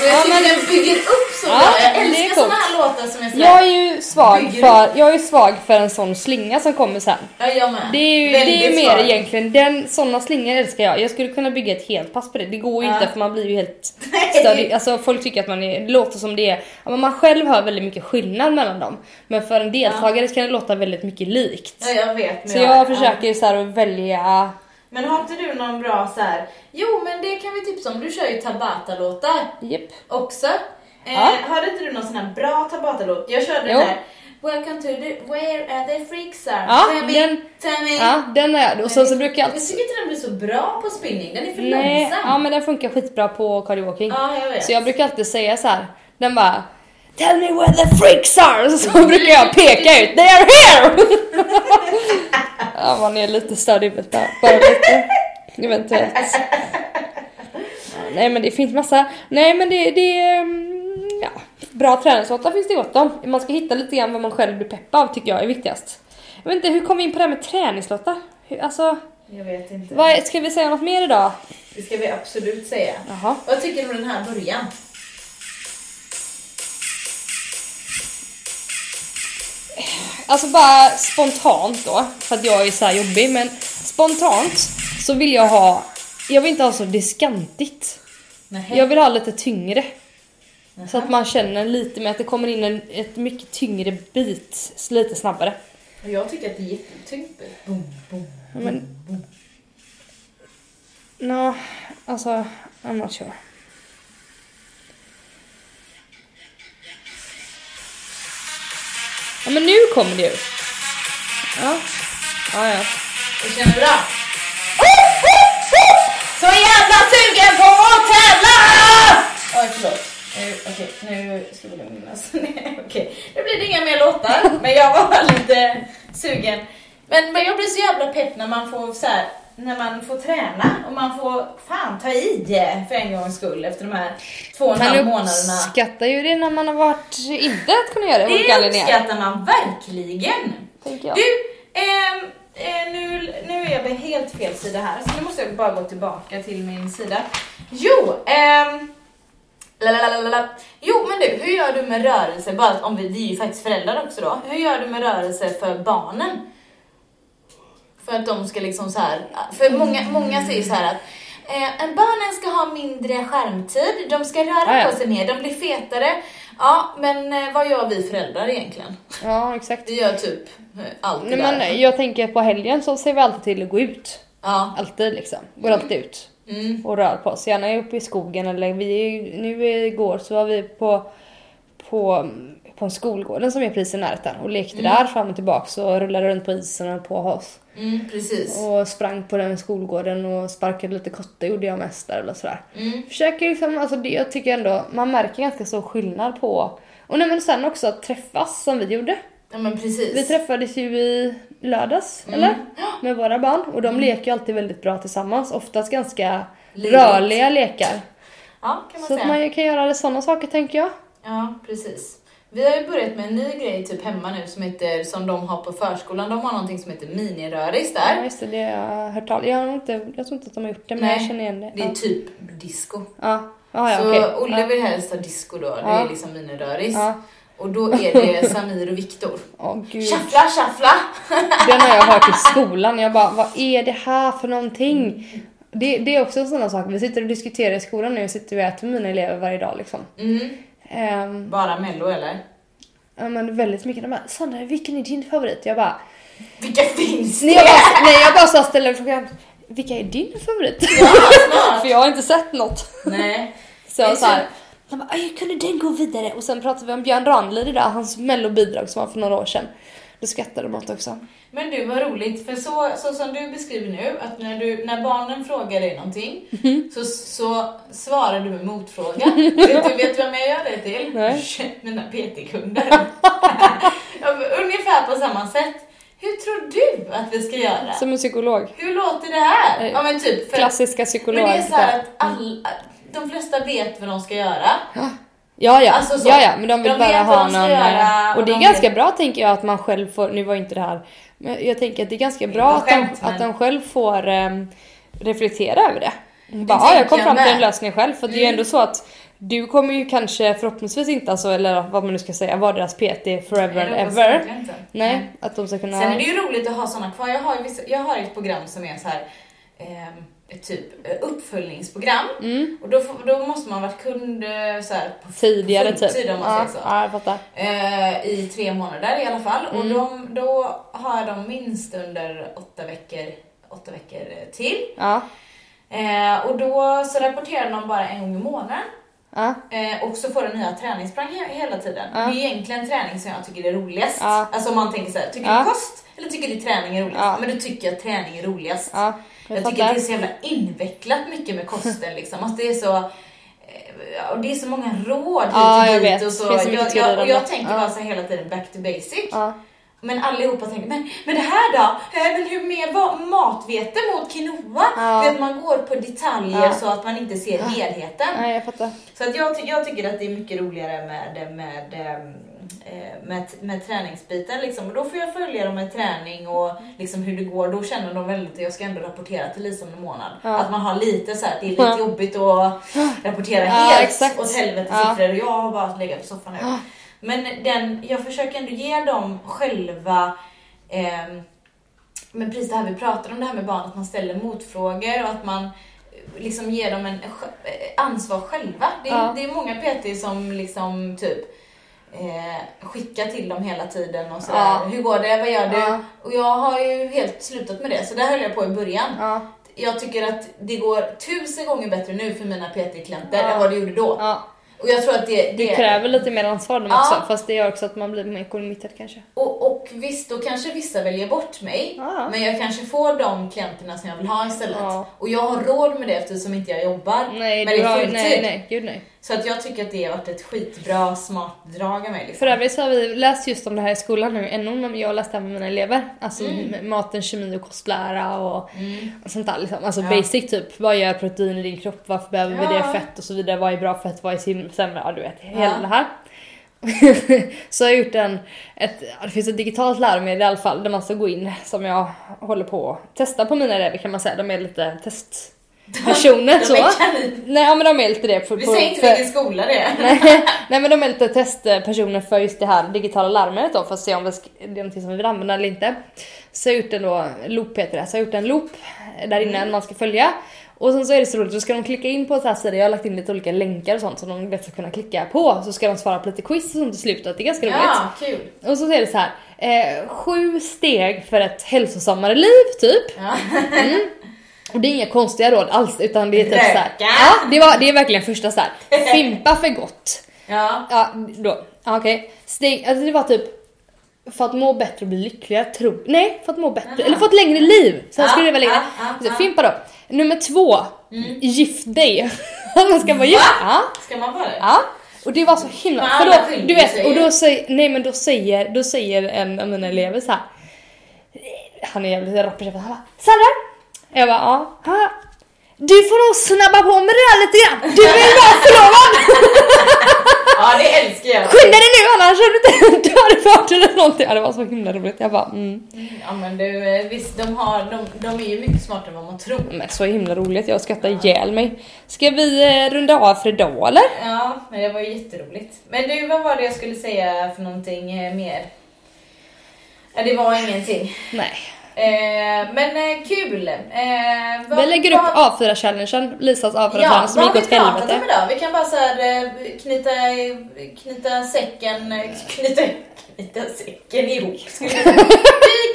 Jag Ja, tycker den bygger upp så Ja, bra. Jag älskar såna här låtar som är så Jag är ju svag för, jag är svag för en sån slinga som kommer sen. Ja, jag med. Det är ju Väldigt det är mer svag. egentligen, den, såna slingor älskar jag. Jag skulle kunna bygga ett helt pass på det. Det går ju Ja. inte för man blir ju helt *laughs* Nej. störig. Alltså folk tycker att man är, det låter som det är, ja, men man själv hör väldigt mycket skillnad mellan dem. Men för en deltagare kan det låta väldigt mycket likt. Ja, jag vet. Så jag försöker så här att välja, Men har inte du någon bra så här? Jo, men det kan vi tipsa om. Du kör ju Tabata-låtar japp. också. Eh, Ja. Hörde inte du någon sån här bra Tabata-låt? Jag körde Jo. den här. Welcome to the, where are the freaks are? Ja, me, den- me. Ja, den är jag. Och sen så brukar jag Jag alltid... tycker inte den blir så bra på spinning, den är för Nej, långsam. ja men den funkar skitbra på karaoke. Ja, jag vet. Så jag brukar alltid säga så här. Den bara Tell me where the freaks are! Så *laughs* brukar jag peka ut, they are here! *laughs* ja man är lite störd i huvudet där, bara lite. Eventuellt. *laughs* Nej men det finns massa, nej men det, det mm, ja, bra träningslåtar finns det gott om. Man ska hitta lite grann vad man själv blir pepp av tycker jag är viktigast. Jag vet inte, hur kom vi in på det här med träningslåtar? Hur, alltså, Jag vet inte. vad, ska vi säga något mer idag? Det ska vi absolut säga. Jaha. Vad tycker du om den här början? Alltså bara spontant då, för att jag är så jobbig, men spontant så vill jag ha, jag vill inte ha så diskantigt. Nej. Jag vill ha lite tyngre. Så Jaha. att man känner lite med att det kommer in en, ett mycket tyngre bit lite snabbare. Jag tycker att det är jättetyngt. Boom, boom. Ja, Men... Nå, alltså, I'm not sure. Ja men nu kommer det ju. Ja. Ja, ja. Det känner bra. Så jävla sugen på att tävla! Oj, förlåt. Nu, okej, nu ska vi lugna oss. *laughs* Okej, nu blir det inga mer låtar, men jag var lite sugen. Men, men jag blir så jävla pepp när man får så här, när man får träna och man får fan ta i för en gångs skull efter de här två och en halv Man månaderna. uppskattar ju det när man har varit inte att kunna göra det Det uppskattar man verkligen. Tänker jag. Du, ehm, eh, nu, nu är jag på helt fel sida här, så nu måste jag bara gå tillbaka till min sida. Jo, ehm, lalalala. Jo, men du, hur gör du med rörelse? Bara om vi, vi är ju faktiskt föräldrar också då. Hur gör du med rörelse för barnen? För att de ska liksom så här, för många, många säger så här att eh, en barnen ska ha mindre skärmtid, de ska röra Ah, ja. på sig mer, de blir fetare. Ja, men eh, vad gör vi föräldrar egentligen? Ja, exakt. Vi gör typ eh, allt det Nej, där. men jag tänker på helgen så ser vi alltid till att gå ut. Ja. Alltid liksom. Går alltid ut. Mm. och rör på oss. Gärna uppe i skogen eller vi är nu igår så var vi på, på, på en skolgården som är precis i närheten och lekte där fram och tillbaka och rullade runt på isen och på oss. Mm. Och sprang på den skolgården och sparkade lite kotte gjorde jag mest där eller sådär. Mm. Försöker liksom, alltså det jag tycker ändå, man märker ganska stor skillnad på och nej, men sen också att träffas som vi gjorde. Ja men precis. Vi träffades ju i lördags, eller? Med våra barn och de leker ju alltid väldigt bra tillsammans. Oftast ganska Livet. rörliga lekar. Ja, kan man Så att säga. man kan göra sådana saker tänker jag. Ja, precis. Vi har ju börjat med en ny grej typ hemma nu som heter, som de har på förskolan. De har någonting som heter miniröris Ja där. just det, det har jag hört talas jag, har inte, jag tror inte att de har gjort det men Nej, jag känner igen det. Det är Ja, typ disco. ja, ja, ja så okej. Olle Ja. vill helst ha disco då, det Ja. är liksom miniröris. Och då är det Samir och Viktor. Gud. Shuffla, shuffla! Den har jag hört i skolan. Jag bara, vad är det här för någonting? Det, det är också en sån sak. Vi sitter och diskuterar i skolan nu. Sitter vi och äter med mina elever varje dag liksom. Mm. Ehm, Bara mello eller? ja men väldigt mycket. De bara, Sandra vilken är din favorit? Jag bara, Vilka finns det? nej jag bara, nej, jag bara så ställer frågan. Vilka är din favorit? Ja. *laughs* För jag har inte sett något. Nej. Så jag så här, han bara, "Aj, kunde den gå vidare? Och sen pratade vi om Björn Ranelid idag, hans mellobidrag som var för några år sedan. Då skrattade de åt också. Men du, vad roligt, för så, så som du beskriver nu, att när, du, när barnen frågar dig någonting, Mhm. så, så svarar du med motfråga. *laughs* vet du vet vem jag gör det till? Nej. *laughs* Mina PT-kunder. *laughs* Ungefär på samma sätt. Hur tror du att vi ska göra? Som en psykolog. Hur låter det här? Ja men typ. För, Klassiska psykolog. men det är så här att alla, de flesta vet vad de ska göra. Ja, ja. Alltså så. ja, ja, men de vill De bara ha någon... göra eh, och det är de ganska vet- bra tänker jag att man själv får, nu var inte det här, men jag tänker att det är ganska bra var att de, men- att de själv får em, reflektera över det. Bara, ja, jag kom fram till en lösning själv för det är ju Mm. ändå så att du kommer ju kanske förhoppningsvis inte alltså, eller vad man nu ska säga, vara deras PT forever Nej, and ever. inte. Nej, att de ska kunna... Sen är det ju roligt att ha såna kvar. Jag har, vissa, jag har ett program som är så här ett typ eh, uppföljningsprogram. Mm. Och då, då måste man ha varit kund eh, så här, på Tidigare typ. fulltid om man ja, säger så. ja. Eh, I tre månader i alla fall. Och Mm. de, då har dem minst under åtta veckor, åtta veckor till. Ja, Eh, och då så rapporterar de bara en gång i månaden. ja, Eh, och så får du nya träningsprogram he- hela tiden. Ja. Det är egentligen träning som jag tycker är roligast. Ja. Alltså om man tänker så här, tycker du kost eller tycker du träning är roligast? Men du tycker att träning är roligast. Ja. jag tycker att det är så jävla invecklat mycket med kosten *laughs* liksom. Alltså det är så eh, ja, och det är så många råd hit Ja, och dit och så. Så jag, jag, och jag tänker Ja. bara så hela tiden back to basic. Ja. Men allihopa tänker, men, men det här då? Men hur med va- matvete mot quinoa? Ja. För att man går på detaljer Ja. så att man inte ser helheten. Nej, jag fattar. Så att jag, jag tycker att det är mycket roligare med, med, ehm, eh, med, med träningsbiten. Liksom. Och då får jag följa dem med träning och liksom hur det går. Då känner de väldigt att jag ska ändå rapportera till Lisa om en månad. Ja. Att man har lite så här, det är lite Ja. jobbigt att rapportera Ja, helt exakt. åt helvete Ja. siffror och jag har bara legat på soffan nu. Men den, jag försöker ändå ge dem själva ehm, men precis det här vi pratar om, det här med barn, att man ställer motfrågor och att man eh, liksom ger dem en eh, ansvar själva. Det är, det är många PT som liksom typ eh, skickar till dem hela tiden och sådär. Ja. Hur går det? Vad gör du? Ja. Och jag har ju helt slutat med det, så där höll jag på i början. Ja, Jag tycker att det går tusen gånger bättre nu för mina PT-klienter än vad det gjorde då. Och jag tror att det, Det kräver lite mer ansvar Ja. också, fast det gör också att man blir mer committed kanske. Och, och visst, då kanske vissa väljer bort mig. Ja. Men jag kanske får de klienterna som jag vill ha istället. Ja. Och jag har råd med det eftersom inte jag jobbar. Nej, men du det är har, fulltid. nej, nej, gud nej. Så att jag tycker att det har varit ett skitbra, smart drag av mig. Liksom. För övrigt så har vi läst just om det här i skolan nu, NO, men jag det här med mina elever. Alltså Mm. maten, kemi och kostlära och, Mm. och sånt där liksom. Alltså Ja. basic typ, vad gör protein i din kropp, varför behöver vi Ja. det, fett och så vidare, vad är bra fett, vad är sämre, ja du vet, hela Ja. det här. *laughs* så jag har gjort en, ett, det finns ett digitalt läromedel i alla fall där man ska gå in som jag håller på att testa på mina elever kan man säga, de är lite *laughs* testpersoner De så. Nej ja, men de är lite det. På, Vi säger inte för- vilken skola det är. *laughs* nej, nej men de är lite testpersoner för just det här digitala larmet då för att se om det är någonting som vi vill använda eller inte. Så jag har gjort en då, loop heter det, så jag har gjort en loop där inne Mm. man ska följa. Och sen så är det så roligt, då ska de klicka in på så här sidor, jag har lagt in lite olika länkar och sånt som de lätt ska kunna klicka på. Så ska de svara på lite quiz och sånt i slutet, det är ganska roligt. Ja, kul. Och så är det så här, eh, sju steg för ett hälsosammare liv typ. Ja. Och det är inga konstiga råd alls utan det är typ såhär. Ja, det, var, det är verkligen första såhär. *laughs* Fimpa för gott. ja. Ja, då. Okej. Steg, alltså det var typ för att må bättre och bli lyckligare, tro... Nej, för att må bättre. Jaha. Eller få ett längre liv. Sen Ja, skulle det vara längre. ja, ja, Så. Fimpa då. Nummer två. Mm. Gift dig. *laughs* man ska vara gift. Ja. Ska man vara det? Ja. Och det var så himla... För då, du vet, och då säger, nej men då säger, då säger en av mina elever så här. Han är jävligt rapp i käften. Han bara Sandra! Jag bara ja. Bara, Du får nog snabba på med det där lite grann. Du vill vara förlovad! *laughs* Ja, det älskar jag. Skynda dig nu annars hade du inte, varit eller någonting. Ja, det var så himla roligt. Jag bara mm. Ja men du, eh, visst de, har, de, de är ju mycket smartare än vad man tror. Men så himla roligt, jag skrattar ihjäl mig. Ska vi eh, runda av för idag eller? Ja, men det var ju jätteroligt. Men du, vad var det jag skulle säga för någonting eh, mer? Ja, det var ingenting. Nej. Eh, men eh, kul! Eh, vad- Vi lägger upp vad- A4-challengen, Lisas A4-challenge Ja, som gick har åt vi pratat helvete. om idag? Vi kan bara så här, eh, knyta, knyta säcken, knyta, knyta säcken ihop. *laughs* Vi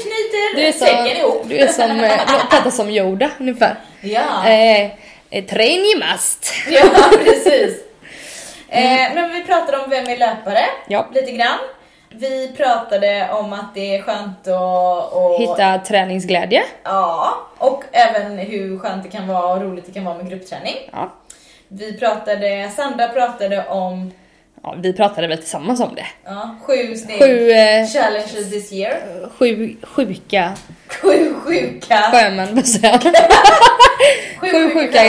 knyter Du är, säcken så, ihop. du är som, eh, *laughs* pratar som Yoda ungefär. Ja. Eh, train you must. Ja, precis. *laughs* Eh, men vi pratade om vem är löpare, Ja. lite grann. Vi pratade om att det är skönt att... att Hitta träningsglädje. Ja, och även hur skönt det kan vara och roligt det kan vara med gruppträning. Ja. Vi pratade, Sandra pratade om ja, vi pratade väl tillsammans om det. ja, sju steg Sju, eh, challenges this year. sju sjuka Sju sjuka, sjömän, jag? *laughs* sju Sju sjuka,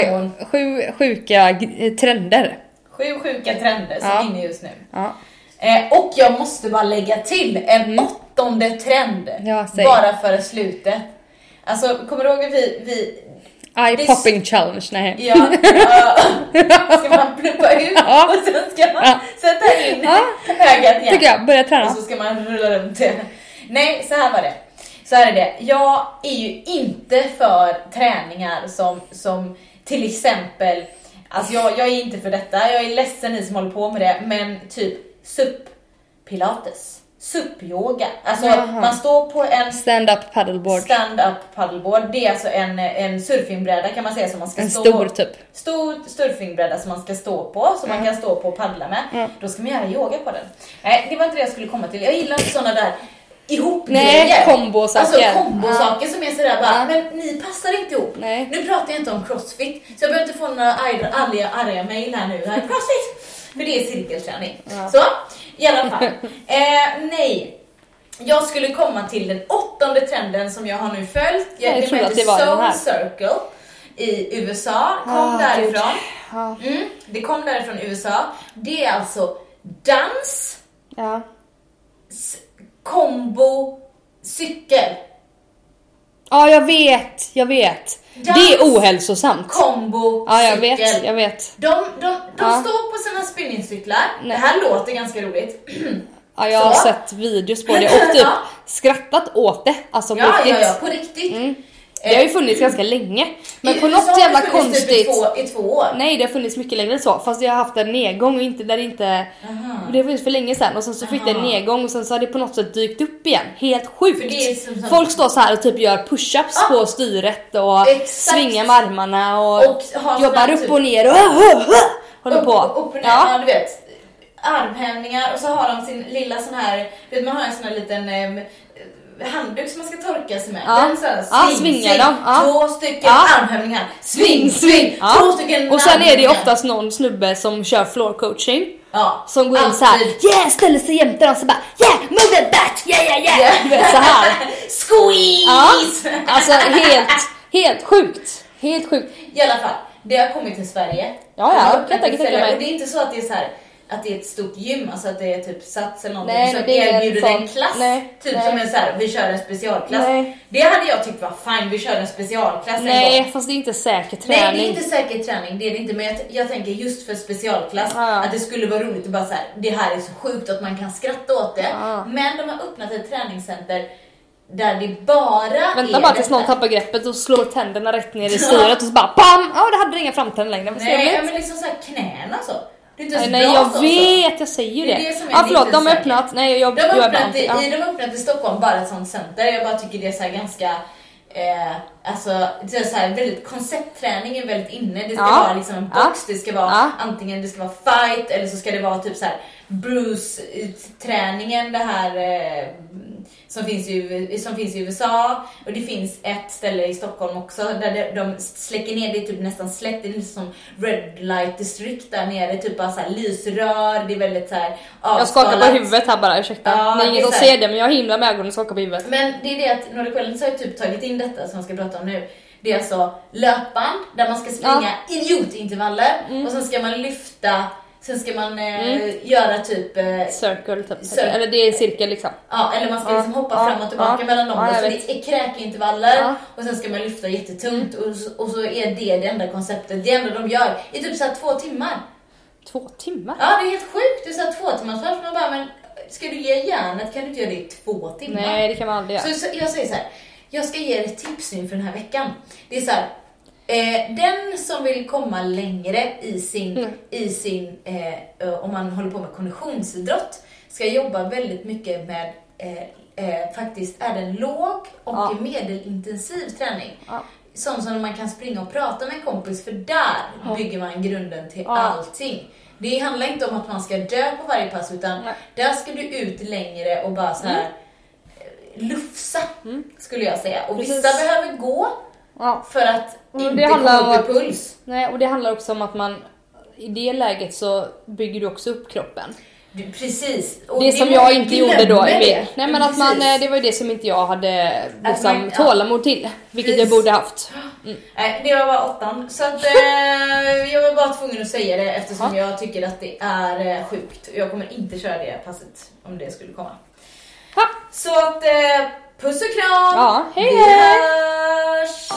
sju sjuka trender. sju sjuka trender som Ja. är inne just nu. Ja. Eh, och jag måste bara lägga till en åttonde trend. Mm. Ja, bara för slutet. Alltså, kommer du ihåg att vi, vi Eye popping challenge, nej. Ja, ja. *laughs* ska man pluppa ut Ja. och sen ska man Ja. sätta in Ja. ögat igen. Tycker jag, börja Och träna. så ska man rulla runt det. Nej, så här var det. Så här är det. Jag är ju inte för träningar som, som till exempel, alltså jag, jag är inte för detta, jag är ledsen ni som håller på med det, men typ SUP pilates, SUP-yoga. Alltså Jaha. man står på en Stand up paddleboard. stand-up paddleboard. Det är alltså en, en surfingbräda kan man säga som man ska En stå stor typ. Stor surfingbräda som man ska stå på, som man kan stå på och paddla med. Mm. Då ska man göra yoga på den. Nej, det var inte det jag skulle komma till. Jag gillar inte såna där ihop Nej, kombosaker. Alltså kombosaker som är sådär bara, Ja. men ni passar inte ihop. Nej. Nu pratar jag inte om crossfit, så jag behöver inte få några arga, arga, arga mejl här nu. Här, *laughs* crossfit! För det är cirkelträning. Ja. Så, i alla fall. *laughs* eh, nej. Jag skulle komma till den åttonde trenden som jag har nu följt. Jag det trodde att det var den Soul här. Circle i USA. Kom Ah, därifrån. Ja. Mm, det kom därifrån USA. Det är alltså dans, ja. kombo, cykel. Ja, jag vet, jag vet. Det är Dans. ohälsosamt. Kombo, Ja, jag cykel. vet, jag vet. De, de, de Ja. står på sina spinningcyklar. Det här låter ganska roligt. *clears throat* Ja, jag har Så. sett videos på det och typ *laughs* Ja. skrattat åt det. Alltså på Ja, ja, riktigt. ja, på riktigt. Det har ju funnits ganska länge. Men I på USA något jävla funnits konstigt... Typ i, två, I två år. Nej, det har funnits mycket längre än så. Fast jag har haft en nedgång och inte där det inte... Aha. Det har funnits för länge sedan och sen så fick det en nedgång och sen så har det på något sätt dykt upp igen. Helt sjukt. Som sån- Folk står så här och typ gör push-ups Ja. på styret och Exakt. svingar med armarna och, Och jobbar upp typ- och ner och *laughs* håller upp, på. Upp, och ner, ja. du vet. Armhävningar och så har de sin lilla sån här, vet man har en sån här liten em, handduk som man ska torka sig med. Ja. Den så här, Ja, sving, sving. de. Ja. Två stycken Ja. armhävningar. Sving, sving. Ja. Två stycken Och sen är det oftast någon snubbe som kör floor coaching. ja. Som går in så här, Alltid. yeah, ställer sig jämte dem så bara yeah, move that back, yeah yeah yeah. Yeah. Du vet så här. *laughs* Squeeze! Ja, alltså helt, helt sjukt. Helt sjukt. I alla fall, det har kommit till Sverige. Ja, ja, har kan jag tänka mig. Och det är inte så att det är så här att det är ett stort gym, alltså att det är typ Sats eller någonting Nej, som en erbjuder sån- en klass. nej, typ nej. som en så här, vi kör en specialklass. Det hade jag tyckt var fine, vi kör en specialklass en gång. Nej, fast det är inte säker träning. Nej, det är inte säker träning, det är det inte. Men jag, jag tänker just för specialklass, Ja. att det skulle vara roligt att bara så här, det här är så sjukt att man kan skratta åt det. Ja. Men de har öppnat ett träningscenter där det bara Vänta bara tills någon tappar greppet och slår tänderna rätt ner i styret *laughs* och så bara BAM! Ja, det hade inga framtänder längre. Nej, men liksom såhär knäna så. Det är inte Nej, nej jag så, vet, jag säger ju Det det. det ja förlåt, de har öppnat, nej jag, De har öppnat, i, ja. i, de har öppnat i Stockholm bara ett sånt center. Jag bara tycker det är så här ganska Eh, alltså, det är så här, väldigt, konceptträning är väldigt inne. Det ska Ja. vara liksom en box, det ska vara Ja. antingen det ska vara fight eller så ska det vara typ så här Bruce-träningen, det här eh, som, finns i, som finns i USA. Och det finns ett ställe i Stockholm också där de, de släcker ner, det är typ nästan släckt, det är lite som Red Light District där nere. Typ bara så här lysrör, det är väldigt så här Jag skakar på avskalat. huvudet här bara, ursäkta. Ja, det ingen som ser det men jag himlar med ögonen och skakar på huvudet. Men det är det att Nordic Wellness har ju typ tagit in detta som jag ska prata om nu. Det är alltså löpband där man ska springa idiotintervaller och sen ska man lyfta sen ska man eh, Mm. göra typ eh, Circle typ. Circle. Eller det är en cirkel liksom. Ja, eller man ska liksom hoppa ja, fram och tillbaka ja. mellan dem. Ja, så vet. det är kräkintervaller och sen ska man lyfta jättetungt och, så- och så är det det enda konceptet, det enda de gör i typ så här två timmar. Två timmar? Ja, det är helt sjukt. Det är så här två timmars pass. Man bara, men ska du ge järnet kan du inte göra det i två timmar. Nej, det kan man aldrig göra. Så, så jag säger så här, jag ska ge er ett tips nu för den här veckan. Det är så här, eh, den som vill komma längre i sin, Mm. i sin eh, eh, om man håller på med konditionsidrott, ska jobba väldigt mycket med eh, eh, faktiskt är den låg och Ja. medelintensiv träning. Ja. Sånt som man kan springa och prata med en kompis för där Ja. bygger man grunden till Ja. allting. Det handlar inte om att man ska dö på varje pass utan Nej. där ska du ut längre och bara så här eh, lufsa Mm. skulle jag säga. Och Precis. vissa behöver gå Ja. för att Och inte komma om upp i puls. Nej, och det handlar också om att man i det läget så bygger du också upp kroppen. Du, precis. Och det som jag inte gjorde då det. Nej men att man, eh, det var ju det som inte jag hade liksom man- ja. tålamod till. Vilket jag Precis. borde haft. *gasps* Nej, det var bara åttan. Så att eh, *laughs* jag var bara tvungen att säga det eftersom Ja. jag tycker att det är eh, sjukt. Jag kommer inte köra det passet om det skulle komma. Ha. Så att eh, Puss och kram! Ja, hej! hej! Vi hörs!